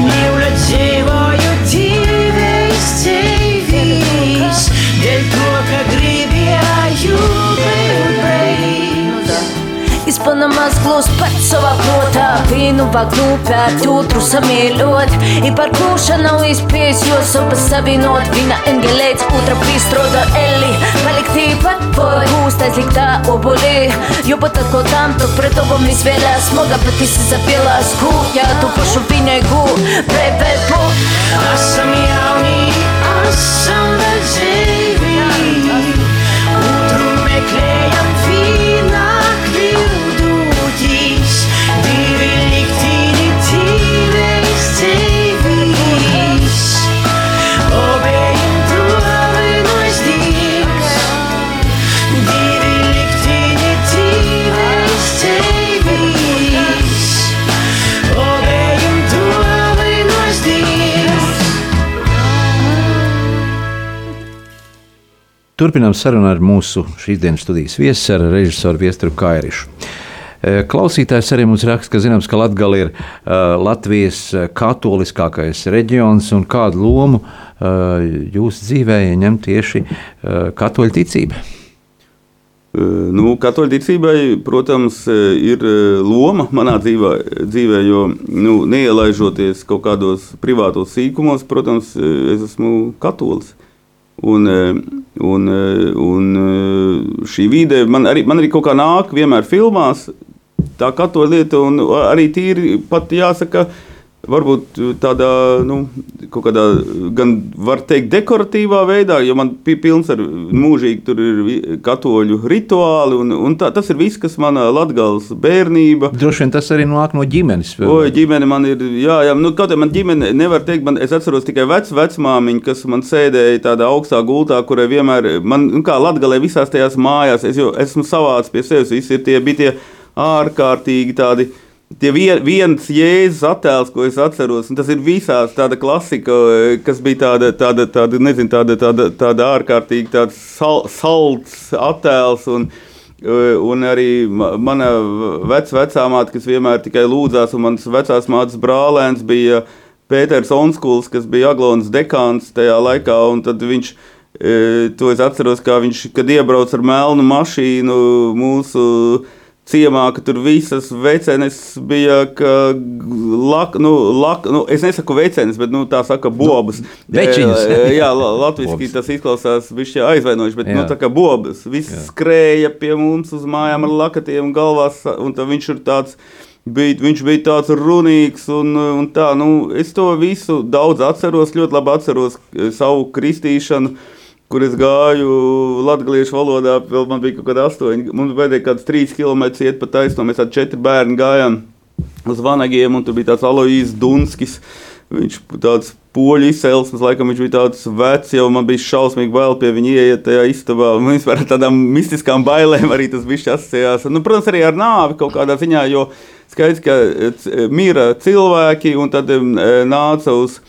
Mīlu dzīvoju dzīvēs dzīvīs, dēļ to, ka gribēju būt brīvs. Izpanamās glūst pats savā protā Vīnu vagnūpēt, jūtru samīļot I par kūša nav izpējis, jo sopas savinot Vina Tvoja gusta slika oboli. Ljubota pa ko tamto pred tobom izvela Smoga pa ti se zapjela sku Ja tu prošu vinegu. Prepepu A sam ja javni, a sam da živi Utru me kleja Turpinām sarunu ar mūsu šīsdienas studijas viesu, ar režisoru Viesturu Kairišu. Eh, Klausītājs arī mums raksta, ka zināms, ka Latvija ir uh, Latvijas katoliskākais reģions un kādu lomu uh, jūsu dzīvē ņem tieši uh, katoļu ticība. Nu, Katoļu ticībai, protams, ir loma manā dzīvē, dzīvē jo nu, neielaižoties kaut kādos privātos sīkumos, protams, es esmu katolis. Un, un, un šī vide man arī, man arī kaut kā nāk vienmēr filmās, tā katoļa lieta, un arī tīri pat jāsaka, varbūt tādā, nu, kaut kādā, gan var teikt, dekoratīvā veidā, jo man bija pilns ar mūžīgi tur ir katoļu rituāli, un, un tā, tas ir viss, kas manā latgales bērnība. Droši vien tas arī nāk no ģimenes. Oi, ģimene man ir, jā, jā nu, kaut kā man ģimene nevar teikt, man, es atceros tikai vecu vecmāmiņu, kas man sēdēja tādā augstā gultā, kurai vienmēr, man, nu, kā latgalē visās tajās mājās, es jau esmu savāds pie sevis, visi ir tie, bija tie ārkārtīgi tādi, tie vien, viens jēzus attēls, ko es atceros, un tas ir visās tāda klasika, kas bija tāda, tāda, tāda nezinu, tāda, tāda, tāda ārkārtīgi tāds sal, salds attēls, un, un arī ma- mana vecā vecā māte, kas vienmēr tikai lūdzās, un manas vecās mātes brālēns bija Pēters Onskuls, kas bija Aglonas dekāns tajā laikā, un tad viņš, e, to es atceros, kā viņš, kad iebrauc ar melnu mašīnu mūsu ciemā, ka tur visas vecenes bija, ka lak, nu, lak, nu, es nesaku vecenes, bet nu, tā saka bobas. večiņas. E, Jā, la- latviski tas izklausās bišķi aizvainojuši, bet nu, Jā. tā kā bobas, viss skrēja pie mums uz mājām ar lakatiem galvās, un tad viņš ir tāds, bija, viņš bija tāds runīgs, un, un tā, nu, es to visu daudz atceros, ļoti labi atceros eh, savu kristīšanu, kur es gāju latviešu valodā, vēl man bija kaut kāda astoņi, mums vajadzēja kāds trīs kilometrus iet pa taisno, mēs ar četri bērni gājām uz vanagiem, un tur bija tāds Aloīs Dunskis, viņš tāds poļu izcelsmes, laikam viņš bija tāds vecs, jau man bija šausmīgi bail pie viņa ieiet tajā istabā, un vispār ar tādām mistiskām bailēm arī tas viss asociējās. Nu, protams, arī ar nāvi kaut kādā ziņā, jo skaidrs, ka mira cilvēki, un tad nāca uz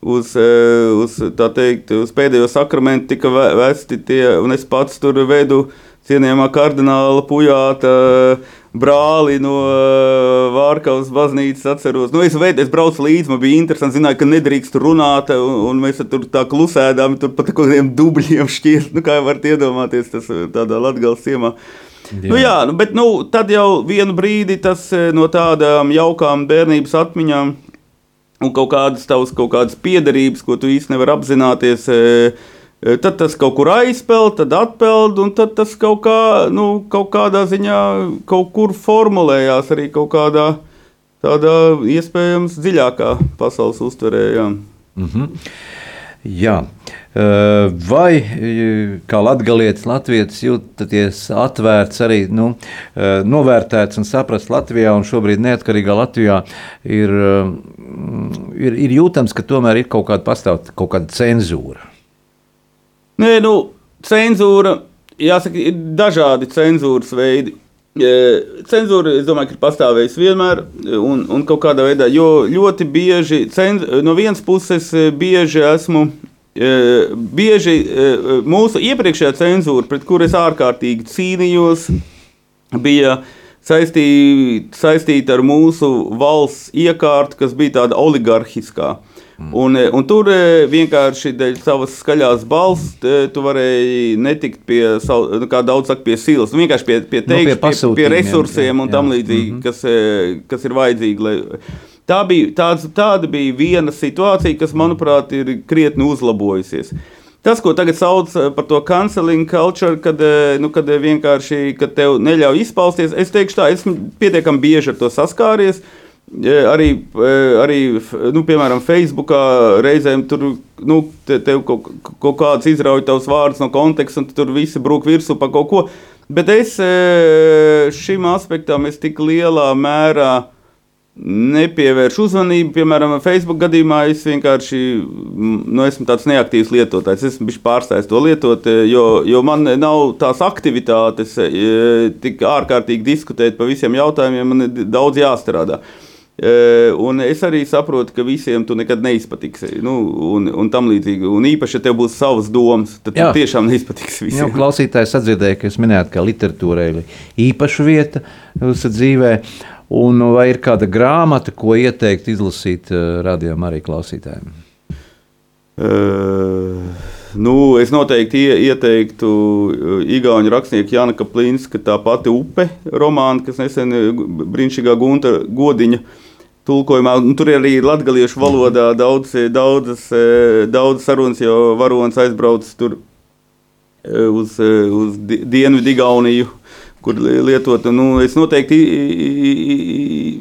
uz, eh, uz, teikt, uz pēdējo sakramentu tika ve- vesti tie, un es pats tur vedu cienījamā kardināla pujāta brāli no eh, Vārkavas baznīcas atceros. Nu, es, vedu, es braucu līdzi, man bija interesanti, zināju, ka nedrīkst runāt, un, un mēs tur tā klusēdām, tur pat kādiem dubļiem šķiet, nu, kā varat iedomāties, tas eh, tādā Latgales ciemā. Jā. Nu, jā, nu, bet nu, tad jau vienu brīdi tas eh, no tādām jaukām bērnības atmiņām un kaut kādas tavas kaut kādas piederības, ko tu īsti nevari apzināties. e, e, Tad tas kaut kur aizpeld, tad atpeld, un tad tas kaut, kā, nu, kaut kādā ziņā kaut kur formulējās arī kaut kādā tādā iespējams dziļākā pasaules uztverē. Jā. Jā. Eh, Vai kā latgalietis, latvietis jūtaties atvērts arī nu, novērtēts un saprast Latvijā un šobrīd neatkarīgā Latvijā ir, eh, ir, ir jūtams, ka tomēr ir kaut kāda pastāv kaut kāda cenzūra. Nē, nu, cenzūra, jāsaka, ir dažādi cenzūras veidi. Cenzūra, es domāju, ir pastāvējusi vienmēr, un, un kaut kādā veidā, jo ļoti bieži, cenz, no vienas puses, bieži esmu, bieži mūsu iepriekšējā cenzūra, pret kuru es ārkārtīgi cīnījos, bija saistīta saistīt ar mūsu valsts iekārtu, kas bija tāda oligarhiskā. Un, e, un tur vienkārši dēļ savas skaļās balss tu varēji netikt pie, savu- nu, kā daudz saka, pie silas. Nu, vienkārši pie, pie, Nu, pie teikš, pie, pie pasūtījumiem, resursiem un jā, tam jā. līdzīgi, kas, e, kas ir vajadzīgi. Lai, Tā bija, tāds, tāda bija viena situācija, kas, manuprāt, ir krietni uzlabojusies. Tas, ko tagad sauc eh, par to canceling culture, kad, eh, nu, kad eh, vienkārši kad tev neļauj izpausties, es teikšu tā, esmu pietiekami bieži ar to saskāries. Arī, arī nu, piemēram, Facebookā reizēm tur nu, te, tev kaut, kaut kāds izrauj tavus vārdus no konteksta, un tu tur visi brūk virsū par kaut ko. Bet es šim aspektam es tik lielā mērā nepievēršu uzmanību. Piemēram, Facebook gadījumā es vienkārši nu, esmu tāds neaktīvs lietotājs. Es esmu pārstājis to lietot, eh, jo, jo man nav tās aktivitātes, eh, tik ārkārtīgi diskutēt par visiem jautājumiem. Man ir daudz jāstrādā. E, Un es arī saprotu, ka visiem tu nekad neizpatiksi. Nu, un, un tam līdzīgi. Un īpaši, ja tev būs savas domas, tad tu Jā. tiešām neizpatiks Jau visiem. klausītājs atdzirdēja, ka jūs minējāt, ka literatūrai ir īpaša vieta jūsu dzīvē. Un vai ir kāda grāmata, ko ieteikt izlasīt uh, radījumam arī klausītājiem? Uh, nu, es noteikti ie, ieteiktu uh, Igaunijas rakstnieku Jana Kaplīnska, tā pati upe romāna, kas nesen brīnišķīgā gunta godiņa. Tulkojumā, tur ir arī latviešu valodā daudz, daudzas, eh, daudzas sarunas, jo varonis aizbrauc tur eh, uz, eh, uz Di- Dienvidu Igauniju, kur li- lietot. Nu, es noteikti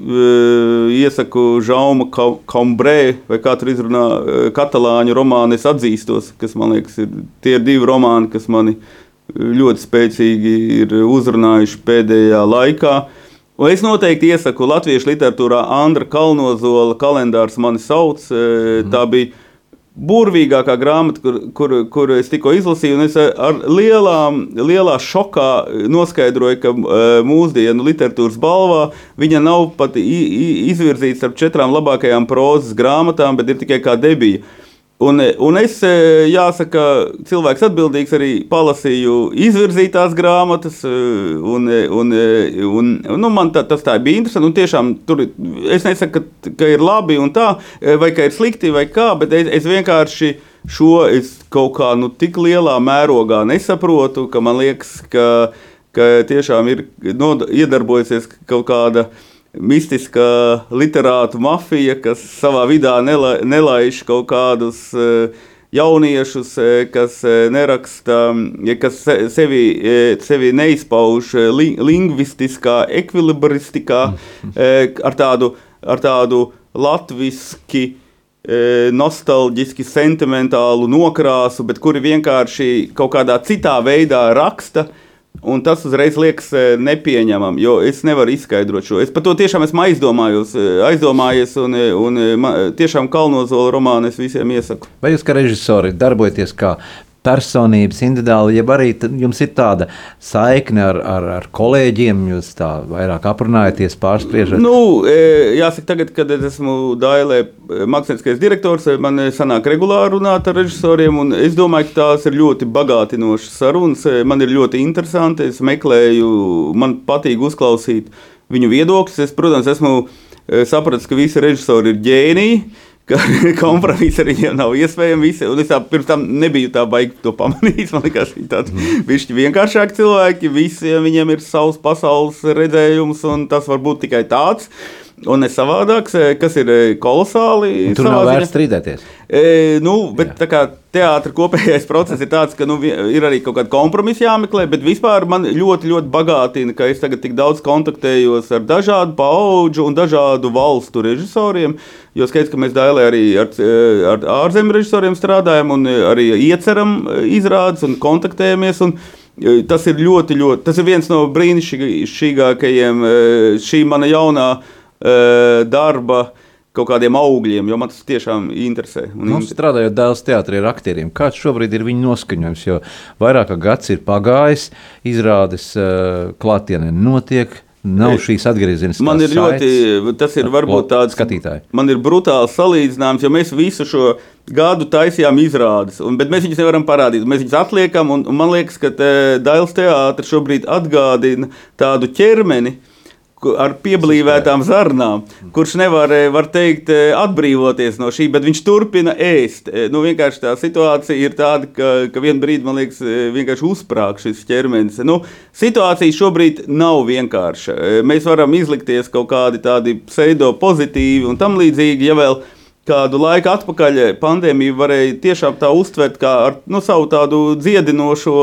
eh, iesaku Žauma Kambrē, vai kā tur izrunā eh, katalāņu romānu. Es atzīstos, kas man liekas, ir tie ir divi romāni, kas mani ļoti spēcīgi ir uzrunājuši pēdējā laikā. Un es noteikti iesaku latviešu literatūrā Andra Kalnozola kalendārs mani sauc. eh, Tā bija burvīgākā grāmata, kur, kur, kur es tikko izlasīju. un Es ar lielām, lielā šokā noskaidroju, ka eh, mūsdienu literatūras balvā viņa nav pat izvirzīta starp četrām labākajām prozas grāmatām, bet ir tikai kā debija. Un, un es, eh, jāsaka, cilvēks atbildīgs arī palasīju izvirzītās grāmatas, eh, un, eh, un, un, nu, man tā, tas tā bija interesanti. Tiešām tur es nesaku, ka, ka ir labi un tā, vai ka ir slikti vai kā, bet es, es vienkārši šo es kaut kā nu, tik lielā mērogā nesaprotu, ka man liekas, ka, ka tiešām ir nod, iedarbojusies kaut kāda mistiskā literātu mafija, kas savā vidū nela, nelaiž kaut kādus eh, jauniešus, eh, kas eh, neraksta, kas se- sevi, sevi neizpauž li, lingvistiskā ekvilibristikā ar tādu, ar tādu latviski e, nostalģiski, sentimentālu nokrāsu, bet kuri vienkārši kaut kādā citā veidā raksta. Un tas uzreiz liekas e, nepieņemami, jo es nevaru izskaidrot šo. Es par to tiešām esmu aizdomājos, e, aizdomājies, un, e, un e, ma- tiešām Kalnozola romānu es visiem iesaku. Vai jūs kā režisori darbojaties kā personības individuāli, ja arī jums ir tāda saikne ar, ar, ar kolēģiem, jūs tā vairāk aprunājaties, pārspriežat? Nu, e, jāsaka, tagad, kad es esmu Dailē, e, mākslinieckais direktors, e, man sanāk regulāri runāt ar režisoriem. un Es domāju, ka tās ir ļoti bagātinošas sarunas. Man ir ļoti interesanti. Es meklēju, man patīk uzklausīt viņu viedokļus. Es, protams, esmu sapratis, ka visi režisori ir ģēniji. Ka kompromiss ar viņiem nav iespējams. Visi, un es tā, pirms tam nebiju tā baigi to pamanījis. Man liekas, viņi tādi mm. vienkāršāki cilvēki. Visiem viņiem ir savs pasaules redzējums, un tas var būt tikai tāds. Un ne savādāks, eh, kas ir eh, kolosāli. Tur nav vērts strīdēties. E, nu, bet teātris kopējais process ir tāds, ka nu, ir arī kaut kāda kompromisa jāmeklē, bet vispār man ļoti, ļoti bagātina, ka es tagad tik daudz kontaktējos ar dažādu paudžu un dažādu valstu režisoriem. Jo skaidrs, ka mēs Dailē arī ar, e, ar ārzemju režisoriem strādājam un e, arī ieceram e, izrādes un kontaktējamies. Un, e, Tas ir ļoti, ļoti. Tas ir viens no brīnišķīgākajiem e, šī mana jaunā e, darba kaut kādiem augļiem, jo man tas tiešām interesē. un Nu, inter- strādājot dēls teātrī ar aktieriem, kāds šobrīd ir viņa noskaņojums? Jo vairāk kā gads ir pagājis, izrādes uh, klātienē notiek, nav šīs atgriezeniskās Man ir ļoti, saites. tas ir varbūt tāds skatītāji. Man ir brutāls salīdzinājums, jo mēs visu šo gadu taisījām izrādes, un, bet mēs viņus nevaram parādīt. Mēs viņus atliekam, un, un man liekas, ka Dailas teātris šobrīd atgādina tādu ķermeni. ku- Ar pieblīvētām zarnām, kurš nevar eh, var teikt, eh, atbrīvoties no šī, bet viņš turpina ēst. Eh, Nu, vienkārši tā situācija ir tāda, ka, ka vienā brīdī, man liekas, eh, vienkārši uzsprāg šis ķermenis. Nu, situācija šobrīd nav vienkārša. Mēs varam izlikties kaut kādi tādi pseido-pozitīvi un tam līdzīgi, ja vēl kādu laiku atpakaļ pandēmija varēja tiešām tā uztvert kā ar nu, savu tādu dziedinošo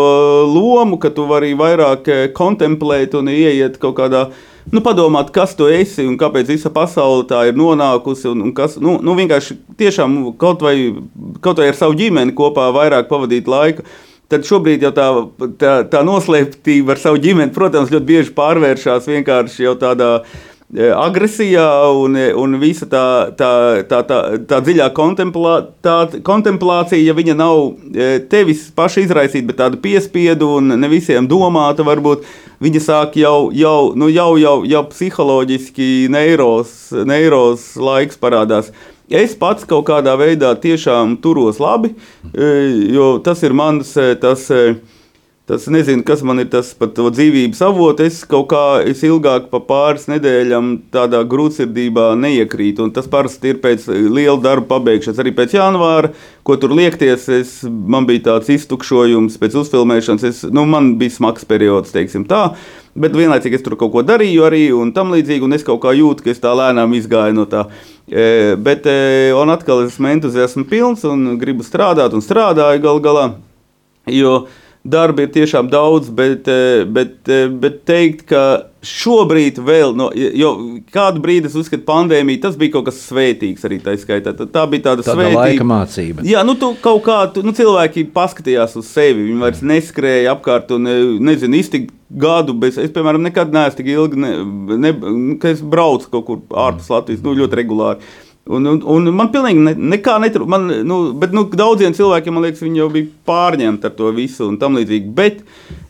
lomu, ka tu vari vairāk eh, kontemplēt un ieiet kaut kādā. Nu, padomāt, kas tu esi un kāpēc visa pasaule tā ir nonākusi. Un, un kas, nu, nu, vienkārši tiešām kaut vai, kaut vai ar savu ģimeni kopā vairāk pavadīt laiku. Tad šobrīd jau tā, tā, tā noslēptība ar savu ģimeni, protams, ļoti bieži pārvēršas vienkārši jau tādā agresijā un, e, un visa tā, tā, tā, tā, tā dziļā kontemplā, tā, kontemplācija, ja viņa nav e, tevis paša izraisīta, bet tāda piespiedu un ne visiem domāta, varbūt viņa sāk jau, jau, nu, jau, jau, jau psiholoģiski neiros, neiros laiks parādās. Es pats kaut kādā veidā tiešām turos labi, e, jo tas ir mans e, tas. Tas nezinu, kas man ir tas pat to dzīvības avots. Es kaut kā es ilgāk par pāris nedēļām tādā grūtsirdībā neiekrītu. Tas parasti ir pēc liela darba pabeigšanas, arī pēc janvāra, ko tur liekties. Es, man bija tāds iztukšojums pēc uzfilmēšanas. Es, nu, man bija smags periods, teiksim tā. Bet vienlaicīgi es tur kaut ko darīju arī un tam līdzīgi. Un es kaut kā jūtu, ka es tā lēnām izgāju no tā. E, bet, e, un atkal esmu entuziasma pilns un gribu strādāt un strādāju gal galā. Jo darba ir tiešām daudz, bet, eh, bet, eh, bet teikt, ka šobrīd vēl, no, jo kādu brīdi es uzskatu, pandēmija tas bija kaut kas svētīgs arī tā skaitā. Tā, tā bija tāda Tāda svētīga laika mācība. Jā, nu, tu kaut kā tu, nu, cilvēki paskatījās uz sevi. Viņi vairs neskrēja apkārt un eh, nezinu, iztikt gadu. Bez, es, piemēram, nekad neesmu tik ilgi, ne, ne, ka es braucu kaut kur ārpus Latvijas, nu, ļoti regulāri. Un, un, un man pilnīgi ne, nekā netrūkst. Nu, bet nu, daudziem cilvēkiem, man liekas, viņi jau bija pārņemti ar to visu un tam līdzīgi. Bet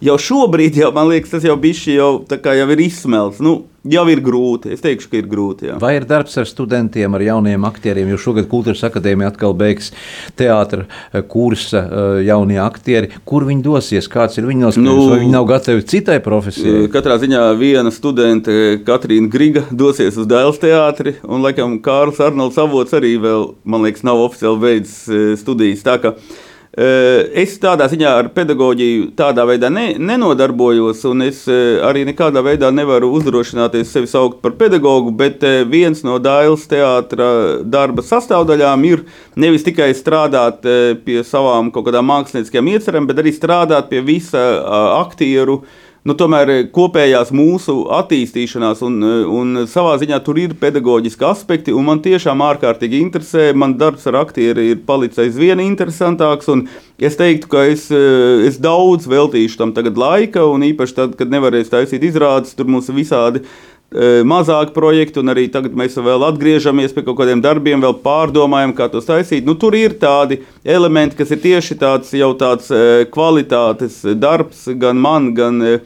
jau šobrīd, jau, man liekas, tas jau bija jau, jau ir izsmelts. Nu, jau ir grūti. Es teikšu, ka ir grūti. Jā. Vai ir darbs ar studentiem, ar jauniem aktieriem? Jo šogad Kultūras akadēmija atkal beigs teātris kursa eh, jaunie aktieri. Kur viņi dosies? Kāds ir viņu noskaņojums? Nu, Vai viņi nav gatavi citai profesijai? Katrā ziņā viena studente, Katrīna Griga, dosies uz Dēls teātri, un laikam Kārls Arnolds Avots arī vēl, man liekas, nav oficiāli beidzis eh, studijas. Tā eh, Es tādā ziņā ar pedagoģiju tādā veidā ne, nenodarbojos, un es eh, arī nekādā veidā nevaru uzdrošināties sevi saukt par pedagogu, bet eh, viens no Dāļas teātra darba sastāvdaļām ir nevis tikai strādāt eh, pie savām kaut kādām mākslinieckajām iecerēm, bet arī strādāt pie visa aktieru nu, tomēr kopējās mūsu attīstīšanās, un, un savā ziņā tur ir pedagoģiski aspekti, un man tiešām ārkārtīgi interesē. Man darbs ar aktieri ir palicis aizvien interesantāks, un es teiktu, ka es, es daudz veltīšu tam tagad laika, un īpaši tad, kad nevarēs taisīt izrādes, tur mums visādi mazāk projektu, un arī tagad mēs vēl atgriežamies pie kaut kādiem darbiem, vēl pārdomājam, kā tos taisīt. Nu, tur ir tādi elementi, kas ir tieši tāds jau tāds e, kvalitātes darbs gan man, gan e,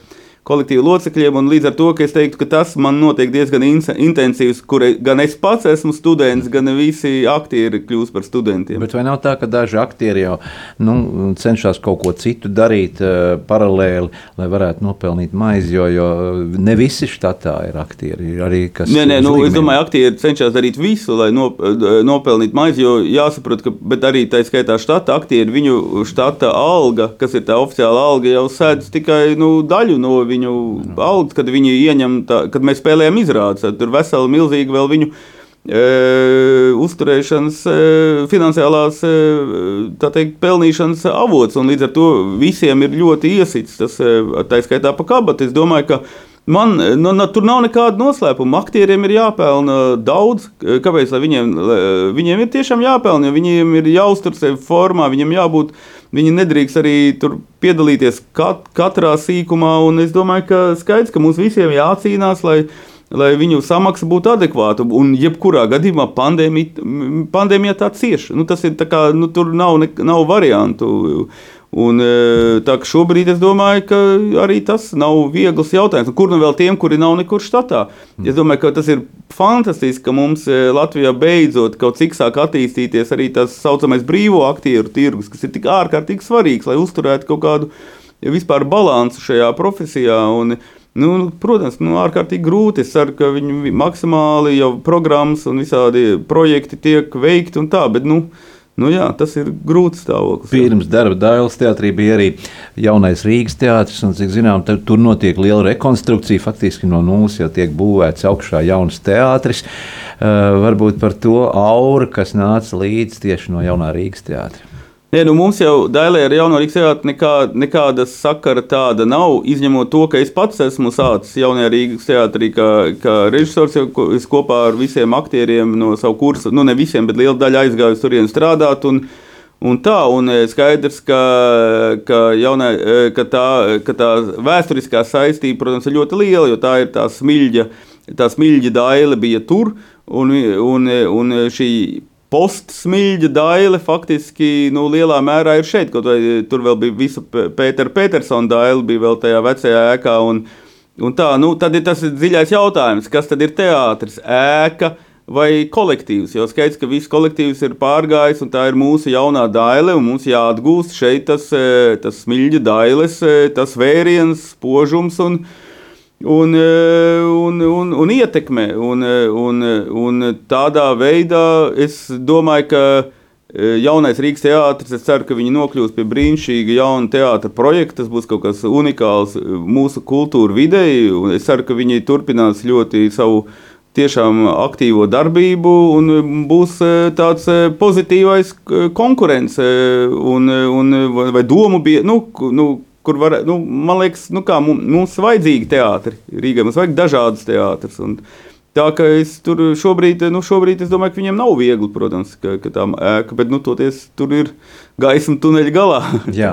kolektīvu locekļiem, un līdz ar to, es teiktu, ka tas man notiek diezgan in- intensīvs, kur gan es pats esmu students, gan visi aktieri kļūst par studentiem. Bet vai nav tā, ka daži aktieri jau nu, cenšas kaut ko citu darīt uh, paralēli, lai varētu nopelnīt maizi? Jo, jo ne visi štatā ir aktieri. Ir arī Nē, nē, nu, es līgumiem. domāju, aktieri cenšas darīt visu, lai nop, nopelnītu maizi. Jo jāsaprot, ka arī tā skaitā štata aktieri, viņu štata alga, kas ir tā oficiāla alga, jau sēdz tikai nu, daļu no viņu algas, kad viņi ieņem, tā, kad mēs spēlējam izrādes. tad Tur veseli milzīgi vēl viņu. E, uzturēšanas, e, finansiālās, e, teikt, pelnīšanas avots, un līdz ar to visiem ir ļoti iesits tas, e, tā skaitā pa kabatu. Es domāju, ka Man, nu, nu, tur nav nekāda noslēpuma. Aktieriem ir jāpelna daudz. Kāpēc? Lai viņiem, lai, viņiem ir tiešām jāpelna, jo viņiem ir jāuztur sevi formā, viņiem jābūt. Viņi nedrīkst arī tur piedalīties kat, katrā sīkumā. un Es domāju, ka skaidrs, ka mums visiem jācīnās, lai, lai viņu samaksa būtu adekvāta. Un jebkurā gadījumā pandēmija, pandēmija tā cieši. Nu, tas ir tā kā, nu, tur nav, ne, nav variantu. Un, e, tā kā šobrīd es domāju, ka arī tas nav viegls jautājums. Un kur nu vēl tiem, kuri nav nekur štatā? Es domāju, ka tas ir fantastiski, ka mums e, Latvijā beidzot kaut cik sāk attīstīties arī tas saucamais brīvo aktieru tirgus, kas ir tik ārkārtīgi svarīgs, lai uzturētu kaut kādu vispār balansu šajā profesijā. Un, Nu, protams, nu, ārkārtīgi grūti. Es ceru, ka viņi maksimāli jau programmas un visādi projekti tiek veikti un tā, bet nu, nu, jā, tas ir grūts stāvoklis. Pirms darba Dāvidas teātrī bija arī jaunais Rīgas teātris, un, cik zinām, tur notiek liela rekonstrukcija. Faktiski no nulles jau tiek būvēts augšā jauns teātris. Uh, varbūt par to auru, kas nāca līdzi tieši no jaunā Rīgas teātra. Nē, nu mums jau Dailē ar jauno Rīgas teātri nekā, nekāda sakara tāda nav, izņemot to, ka es pats esmu sācis jaunajā Rīgas teātrī kā, kā režisors, jau ko- es kopā ar visiem aktieriem no savu kursu, nu ne visiem, bet liela daļa aizgāju uz turieni strādāt. Un, Un tā, un e, skaidrs, ka, ka, jaunā, e, ka, tā, ka tā vēsturiskā saistība, protams, ir ļoti liela, jo tā ir tā smilģa tā smilģa daile bija tur, un, un, un šī postsmilģa daile faktiski nu, lielā mērā ir šeit. Kaut vai tur vēl bija visa Pētera Petersona daile, bija vēl tajā vecajā ēkā. Un, un tā, nu, tad ir tas dziļais jautājums, kas tad ir teātris, ēka vai kolektīvs. Jo skaidrs, ka viss kolektīvs ir pārgājis, un tā ir mūsu jaunā daile, un mums jāatgūst šeit tas, eh, tas smilģa dailes, eh, tas vēriens, spožums. Un, un, eh, un, un, un ietekme. Un, un, un tādā veidā es domāju, ka jaunais Rīgas teātris, es ceru, ka viņi nokļūs pie brīnišķīga jauna teātra projekta. Tas būs kaut kas unikāls mūsu kultūra videi. Es ceru, ka viņi turpinās ļoti savu tiešām aktīvo darbību un būs tāds pozitīvais konkurence un, un, vai domu bija. Nu, nu, kur var, nu, man liekas, nu kā, mums ir vajadzīgi teātri. Rīgā mums vajag dažādas teātris. Tā kā es tur šobrīd, nu, šobrīd es domāju, ka viņiem nav viegli, protams, ka, ka tā ēka, bet nu, toties tur ir gaisma tuneļa galā. Jā,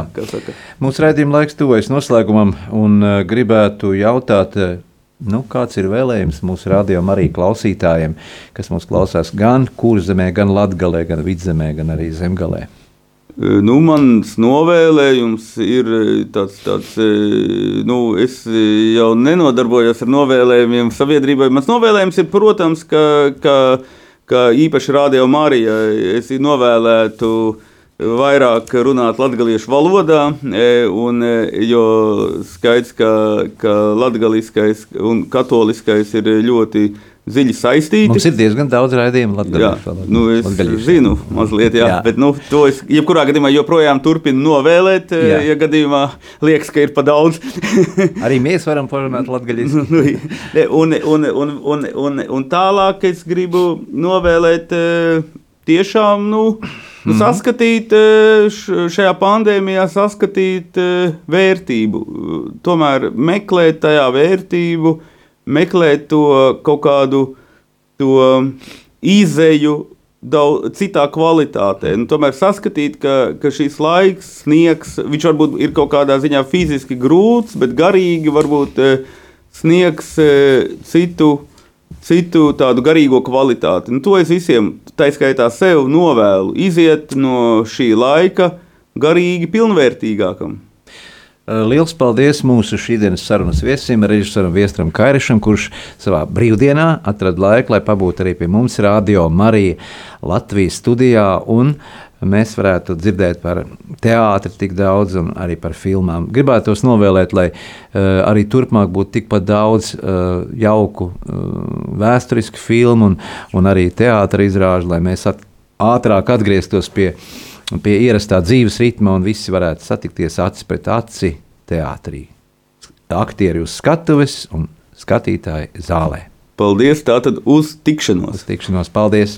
mūsu raidījuma laiks tuvojas noslēgumam un uh, gribētu jautāt. Uh, Nu, kāds ir vēlējums mūsu rādījumam, arī klausītājiem, kas mūs klausās gan kurzemē, gan latgalē, gan vidzemē, gan arī zemgalē? Nu, mans novēlējums ir tāds, tāds nu, es jau nenodarbojos ar novēlējumiem sabiedrībai. Mans novēlējums ir, protams, ka, ka, ka īpaši Rādio Marija es novēlētu vairāk runāt latviešu valodā, un, jo skaidrs, ka, ka latgaliskais un katoliskais ir ļoti dziļi saistīti. Mums ir diezgan daudz raidījumu Latvijā. Nu, es latgalīšu. zinu, mazliet, jā, jā. bet nu, to es jebkurā gadījumā joprojām turpinu novēlēt, eh, jā. ja gadījumā liekas, ka ir pa daudz. Arī mēs varam parunāt latviešu. nu, un, un, un, un, un, un tālāk es gribu novēlēt eh, tiešām. Nu, Nu, mhm. saskatīt eh, šajā pandēmijā, saskatīt vērtību, tomēr meklēt tajā vērtību, uh, meklēt to kaut kādu to izēju daudz, citā kvalitātē. Nu, tomēr saskatīt, ka, ka šis laiks, sniegs, viņš varbūt ir kaut kādā ziņā fiziski grūts, bet garīgi varbūt eh, sniegs eh, citu, citu tādu garīgo kvalitāti. Nu, to es visiem, tā skaitā sev, novēlu iziet no šī laika garīgi pilnvērtīgākam. Eh, liels paldies mūsu šīsdienas sarunas viesim, režisoram Viestram Kairišam, kurš savā brīvdienā atrada laiku, lai pabūtu arī pie mums radio Marija Latvijas studijā. Mēs varētu dzirdēt par teātri tik daudz, un arī par filmām. Gribētu tos novēlēt, lai uh, arī turpmāk būtu tikpat daudz uh, jauku, uh, vēsturisku filmu un, un arī teātris izrāžu, lai mēs at ātrāk atgrieztos pie uh, pie ierastā dzīves ritma, un visi varētu satikties acis pret aci teātrī. Aktieri uz skatuves un skatītāji zālē. Paldies! Tātad uz tikšanos! Uz tikšanos, paldies!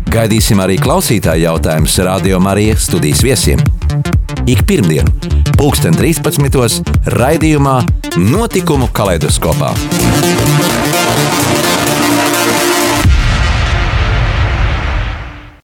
Gaidīsim arī klausītāju jautājumus Radio Marijas studijas viesiem. Ik pirmdienu, 2013. raidījumā Notikumu kaleidoskopā.